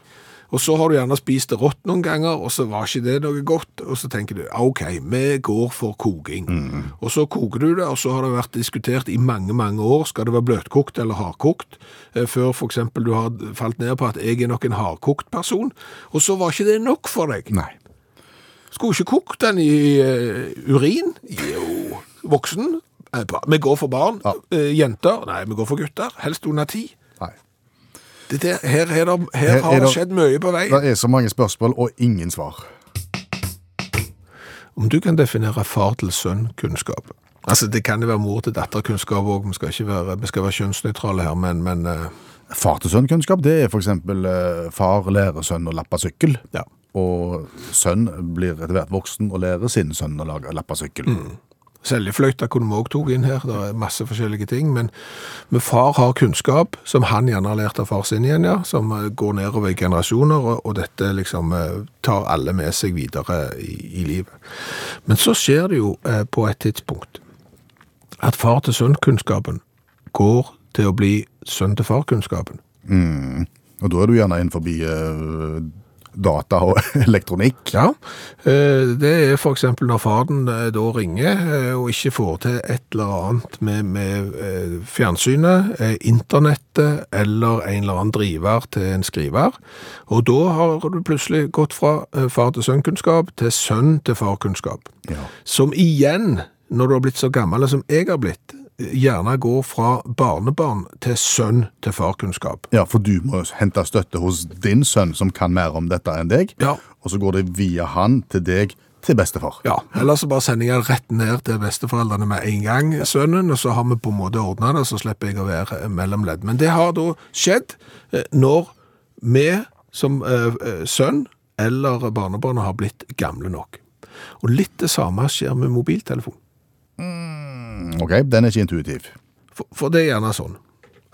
Og så har du gjerne spist det rått noen ganger, og så var ikke det noe godt. Og så tenker du OK, vi går for koking. Og så koker du det, og så har det vært diskutert i mange, mange år. Skal det være bløtkokt eller hardkokt? Eh, Før f.eks. du har falt ned på at jeg er nok en hardkokt person. Og så var ikke det nok for deg. Nei. Skulle ikke kokt den i uh, urin? Jo, voksen. Eh. Vi går for barn. Ja. Jenter? Nei, vi går for gutter. Helst under ti. Det der, her, her, her, Her har det skjedd mye på vei. Det er så mange spørsmål og ingen svar. Om du kan definere far til sønn-kunnskap. Altså, Det kan jo være mor til datter-kunnskap òg, vi skal ikke være, vi skal være kjønnsnøytrale her, men, men uh... Far til sønn-kunnskap, det er for eksempel eh, far lærer sønn å lappe sykkel. ja. Og sønn blir etter hvert voksen og lærer sin sønn å lage, lappe sykkel. Seljefløyta kunne vi òg tatt inn her, det er masse forskjellige ting. Men, men far har kunnskap som han gjerne har lært av far sin igjen, ja, som eh, går nedover i generasjoner, og, og dette liksom eh, tar alle med seg videre i, i livet. Men så skjer det jo eh, på et tidspunkt at far til sønn-kunnskapen går til å bli sønn til far-kunnskapen. Og da er du gjerne innenfor uh, data og elektronikk. Ja, eh, det er eksempel når faren eh, da ringer eh, og ikke får til et eller annet med, med fjernsynet, internettet eller en eller annen driver til en skriver. Og da har du plutselig gått fra far til sønnkunnskap til sønn til farkunnskap. Ja. Som igjen, når du har blitt så gammel som jeg har blitt, gjerne går fra barnebarn til sønn til farkunnskap. Ja, for du må hente støtte hos din sønn, som kan mer om dette enn deg. Ja. Og så går det via han til deg til bestefar. Ja, eller så bare sender jeg rett ned til besteforeldrene med en gang, sønnen, og så har vi på en måte ordna det, så slipper jeg å være mellomledd. Men det har da skjedd eh, når vi som eh, eh, sønn eller barnebarn har blitt gamle nok. Og litt det samme skjer med mobiltelefon. Ok, den er ikke intuitiv. For, for det er gjerne sånn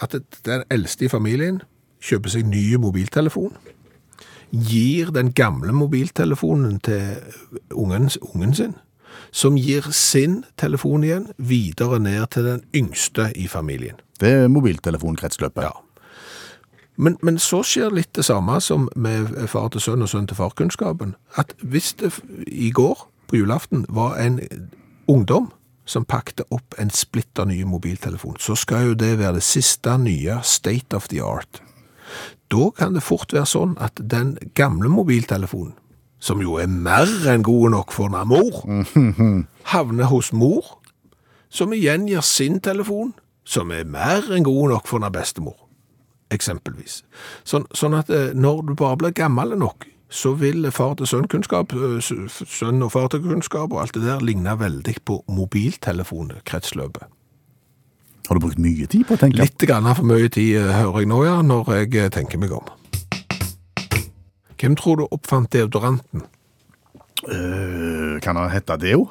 at den eldste i familien kjøper seg ny mobiltelefon, gir den gamle mobiltelefonen til ungen, ungen sin, som gir sin telefon igjen videre ned til den yngste i familien. Det er mobiltelefonkretsløpet. Ja. Men, men så skjer litt det samme som med far til sønn og sønn til farkunnskapen. At hvis det i går, på julaften, var en ungdom som pakte opp en splitter ny mobiltelefon, så skal jo det være det siste nye state of the art. Da kan det fort være sånn at den gamle mobiltelefonen, som jo er mer enn god nok for mor, havner hos mor, som igjen gir sin telefon, som er mer enn god nok for bestemor eksempelvis. Sånn, sånn at eh, når du bare blir gammel nok, så vil far til sønn-kunnskap, eh, sønn og far til kunnskap og alt det der ligne veldig på mobiltelefonkretsløpet. Har du brukt mye tid på å tenke? Litt grann for mye tid hører jeg nå, ja, når jeg tenker meg om. Hvem tror du oppfant deodoranten? Uh, kan han hete Deo?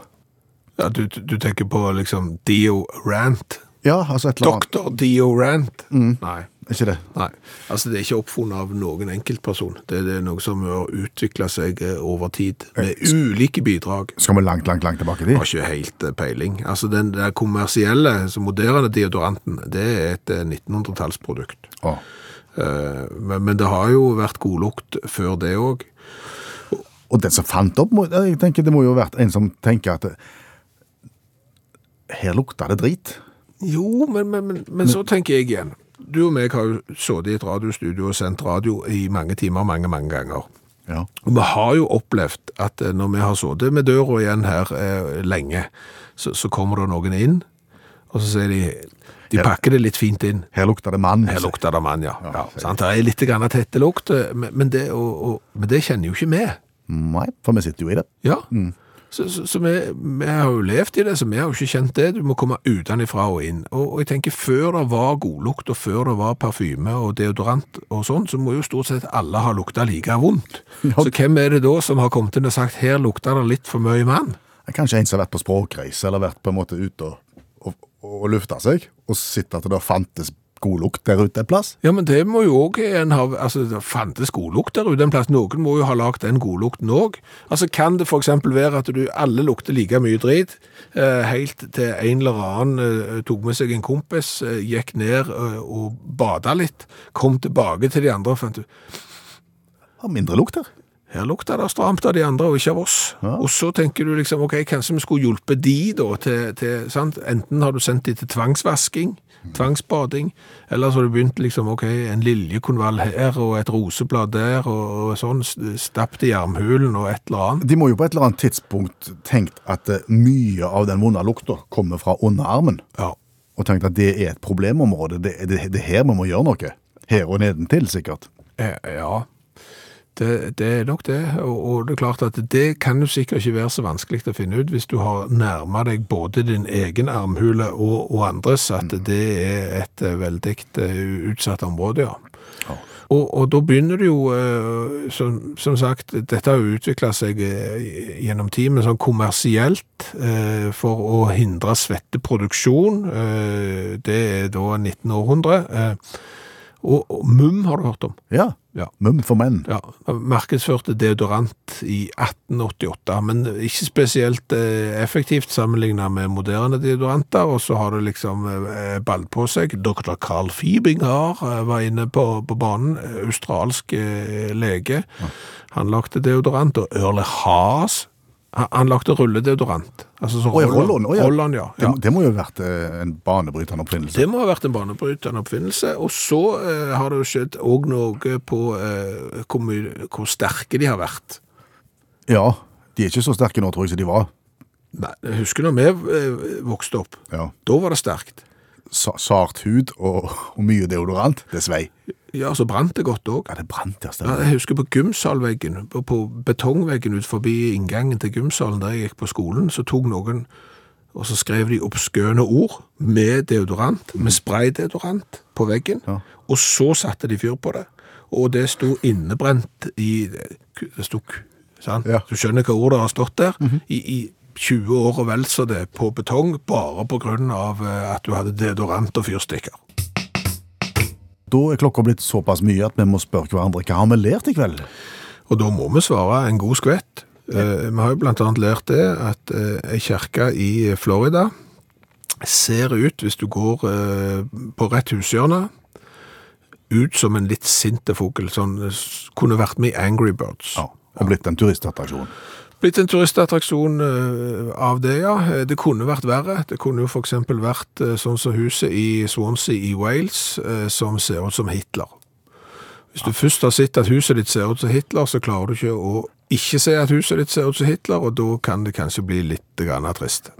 Ja, du, du tenker på liksom Deo Rant. Ja, altså et eller annet. Doktor Deo Rant. Nei. Er ikke det? Nei, altså det er ikke oppfunnet av noen enkeltperson. Det er det noe som har utviklet seg eh, over tid, med ulike bidrag. Skal vi langt, langt, langt tilbake til? dit? har ikke helt eh, peiling. Altså den der kommersielle, så moderne deodoranten, det er et eh, 1900-tallsprodukt. Å, Eh, Men, men det har jo vært godlukt før det òg. Og den som fant opp, jeg tenker det må jo ha vært en som tenker at her lukter det drit. Jo, men, men, men, men så tenker jeg igjen. Du og meg har jo sittet i et radiostudio og sendt radio i mange timer, mange, mange ganger. Ja. Og vi har jo opplevd at eh, når vi har sittet med døra igjen her eh, lenge, så, så kommer det noen inn, og så sier de De pakker det litt fint inn. Her lukter det mann. Her lukter det mann, ja. ja, ja sant? Det er litt tette lukt, eh, men, men, det, og, og, men det kjenner jo ikke vi. Nei, for vi sitter jo i det. Ja. Så, så, så vi, vi har jo levd i det, så vi har jo ikke kjent det. Du må komme utenfra og inn. Og, og jeg tenker, før det var godlukt, og før det var parfyme og deodorant og sånn, så må jo stort sett alle ha lukta like vondt. Så hvem er det da som har kommet inn og sagt, her lukter det litt for mye mann? Kanskje en som har vært på språkreise, eller vært på en måte ute og, og, og lufta seg, og sett at det fantes god lukt der ute en plass. Ja, men det må jo også en ha, altså det fantes godlukt der ute en plass. Noen må jo ha lagt den godlukten også. Altså kan det eksempel være at du alle lukter like mye drit, eh, helt til en eller annen eh, tok med seg en kompis, eh, gikk ned og bada litt, kom tilbake til de andre og fant ut, Har mindre lukt her. her lukter det stramt av de andre og ikke av oss. Ja. Og så tenker du liksom, ok, kanskje vi skulle hjulpe de da til, til sant? Enten har du sendt de til tvangsvasking, tvangsbading, eller så har du begynt liksom, ok, en liljekonvall her og et roseblad der og, og sånn, stappet i armhulen og et eller annet. De må jo på et eller annet tidspunkt tenkt at eh, mye av den vonde lukta kommer fra underarmen, Ja. og tenkt at det er et problemområde. Det, det, det er her vi må gjøre noe. Her og nedentil, sikkert. Eh, Ja, det, det er nok det, og, og det er klart at det kan jo sikkert ikke være så vanskelig å finne ut hvis du har nærmet deg både din egen armhule og, og andres, at det er et eh, veldig eh, utsatt område, ja. Og, og da begynner det jo, eh, som, som sagt, dette har jo utviklet seg gjennom tid, men sånn kommersielt for å hindre svetteproduksjon, det er da 1900. Og, og MUM har du hørt om? Ja. Ja. Mum for menn. Ja, markedsførte deodorant i 1888, men ikke spesielt eh, effektivt sammenlignet med moderne deodoranter, og så har det liksom eh, ball på seg. Dr. Carl Fibinger eh, var inne på, på banen, australsk eh, lege. Han lagde deodorant, og Ørle Haas han, han lagde rulledeodorant. Altså så Å, ja, Roll-On, å, ja. Roll-On, ja. Det, ja. det må jo ha vært eh, en banebrytende oppfinnelse. Det må ha vært en banebrytende oppfinnelse. Og så eh, har det jo skjedd òg noe på eh, hvor, mye, hvor sterke de har vært. Ja, de er ikke så sterke nå, tror jeg, som de var. Nei, jeg husker når vi eh, vokste opp. Ja. Da var det sterkt. Sa sart hud og, og mye deodorant, det svei. Ja, så brant det godt òg. Ja, det brant, ja. Ja, jeg husker på gymsalveggen, på, på betongveggen ut forbi inngangen til gymsalen der jeg gikk på skolen, så tok noen, og så skrev de oppskøne ord med deodorant, med spraydeodorant på veggen, Ja. og så satte de fyr på det. Og det sto innebrent i, det sto, sant? Ja. Du skjønner hva ordet har stått der, i, i 20 år og vel så det på betong, bare av eh, at du hadde deodorant og fyrstikker. Da er klokka blitt såpass mye at vi må spørre hverandre hva har vi lært i kveld? Og da må vi svare en god skvett. Eh, vi har jo annet lært det at eh, ei kirke i Florida ser ut, hvis du går eh, på rett hushjørne, ut som en litt sinte fugl. Sånn, kunne vært med i Angry Birds. Ja, og blitt en turistattraksjon. Blitt en turistattraksjon eh, av det, ja. Eh, Det kunne vært verre. Det kunne jo for eksempel vært eh, sånn som huset i Swansea i Wales, som ser ut som Hitler. Hvis du først har sett at huset ditt ser ut som Hitler, så klarer du ikke å ikke se at huset ditt ser ut som Hitler, og da kan det kanskje bli litt grann trist.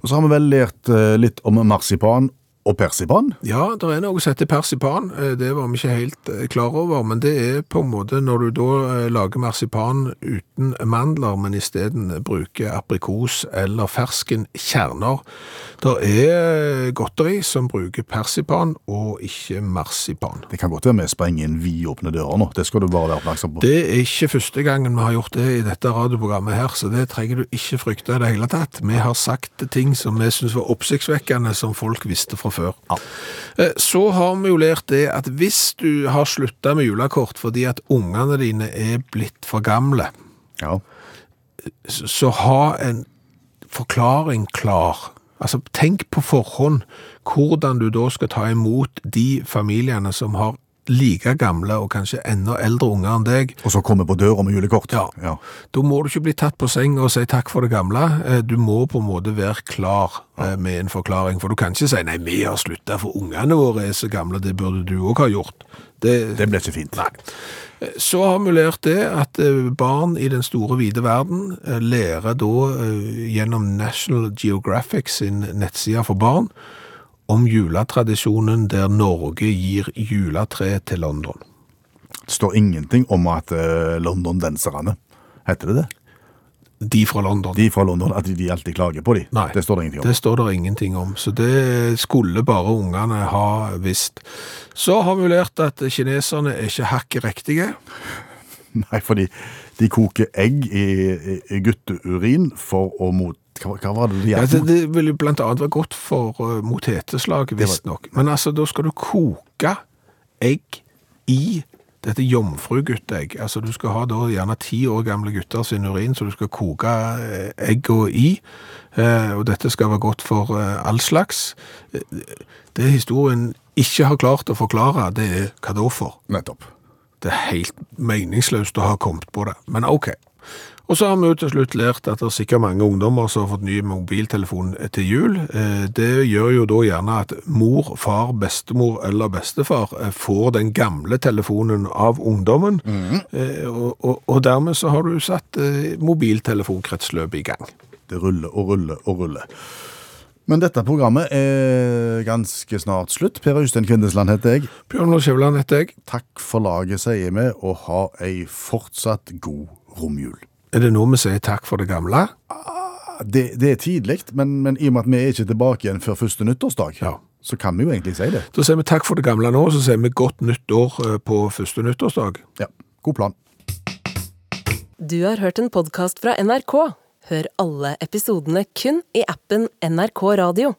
Og så har vi vel lært litt om marsipan og persipan. Ja, det er noe som heter persipan. Eh, Det var vi ikke helt eh, klar over, men det er på en måte når du da eh, lager marsipan uten mandler, men isteden bruker aprikos eller fersken kjerner. Det er godteri som bruker persipan og ikke marsipan. Det kan godt være vi sprenger inn vidåpne dører nå. Det skal du bare være oppmerksom på. Det er ikke første gangen vi har gjort det i dette radioprogrammet her, så det trenger du ikke frykte i det hele tatt. Vi har sagt ting som vi synes var oppsiktsvekkende, som folk visste fra før. Eh, Så har vi jo lært det at hvis du har slutta med julekort fordi at ungene dine er blitt for gamle, Ja. så så ha en forklaring klar. Altså, tenk på forhånd hvordan du da skal ta imot de familiene som har like gamle og kanskje enda eldre unger enn deg. Og så komme på døra med julekort. Ja. ja. Da må du ikke bli tatt på senga og si takk for det gamle. Eh, Du må på en måte være klar ja. med en forklaring, for du kan ikke si nei, vi har slutta for ungene våre er så gamle, det burde du òg ha gjort. Det, Det ble ikke fint. Nei. Eh, Så har vi lært det at eh, barn i den store vide verden eh, lærer da eh, gjennom National Geographic sin nettside for barn om juletradisjonen der Norge gir juletre til London. Det står ingenting om at uh, londondenserne, heter det det? De fra London. De fra London, at de alltid klager på de. Nei, Det står det ingenting om. Det står det ingenting om, så det skulle bare ungene ha visst. Så har vi lært at kineserne er ikke hakket riktige. Nei, fordi de koker egg i gutteurin for å mot... Hva, hva var det de Ja, gjorde? det, det vil jo blant annet være godt for uh, mot heteslag, visstnok. Men altså, da skal du koke egg i dette jomfruguttegg. Altså, du skal ha da gjerne ti år gamle gutter sin urin, så du skal koke eh, egga i. Eh, og dette skal være godt for eh, all slags. Det historien ikke har klart å forklare, det er hva da for? Nettopp. Det er helt meningsløst å ha kommet på det, men ok. Og så har vi jo til slutt lært at det er sikkert mange ungdommer som har fått ny mobiltelefon til jul. Eh, Det gjør jo da gjerne at mor, far, bestemor eller bestefar eh, får den gamle telefonen av ungdommen, Mm. og, og, og dermed så har du satt mobiltelefonkretsløpet i gang. Det ruller og ruller og ruller. Men dette programmet er ganske snart slutt. Per Øystein Kvindesland heter jeg. Bjørn Lars Skjæveland heter jeg. Takk for laget, sier vi, og ha ei fortsatt god romjul. Er det nå vi sier takk for det gamle? Det, det er tidlig, men, men i og med at vi er ikke tilbake igjen før første nyttårsdag, Ja. så kan vi jo egentlig si det. Da sier vi takk for det gamle nå, så sier vi godt nyttår eh, på første nyttårsdag. Ja, god plan. Du har hørt en podkast fra NRK. Hør alle episodene kun i appen NRK Radio.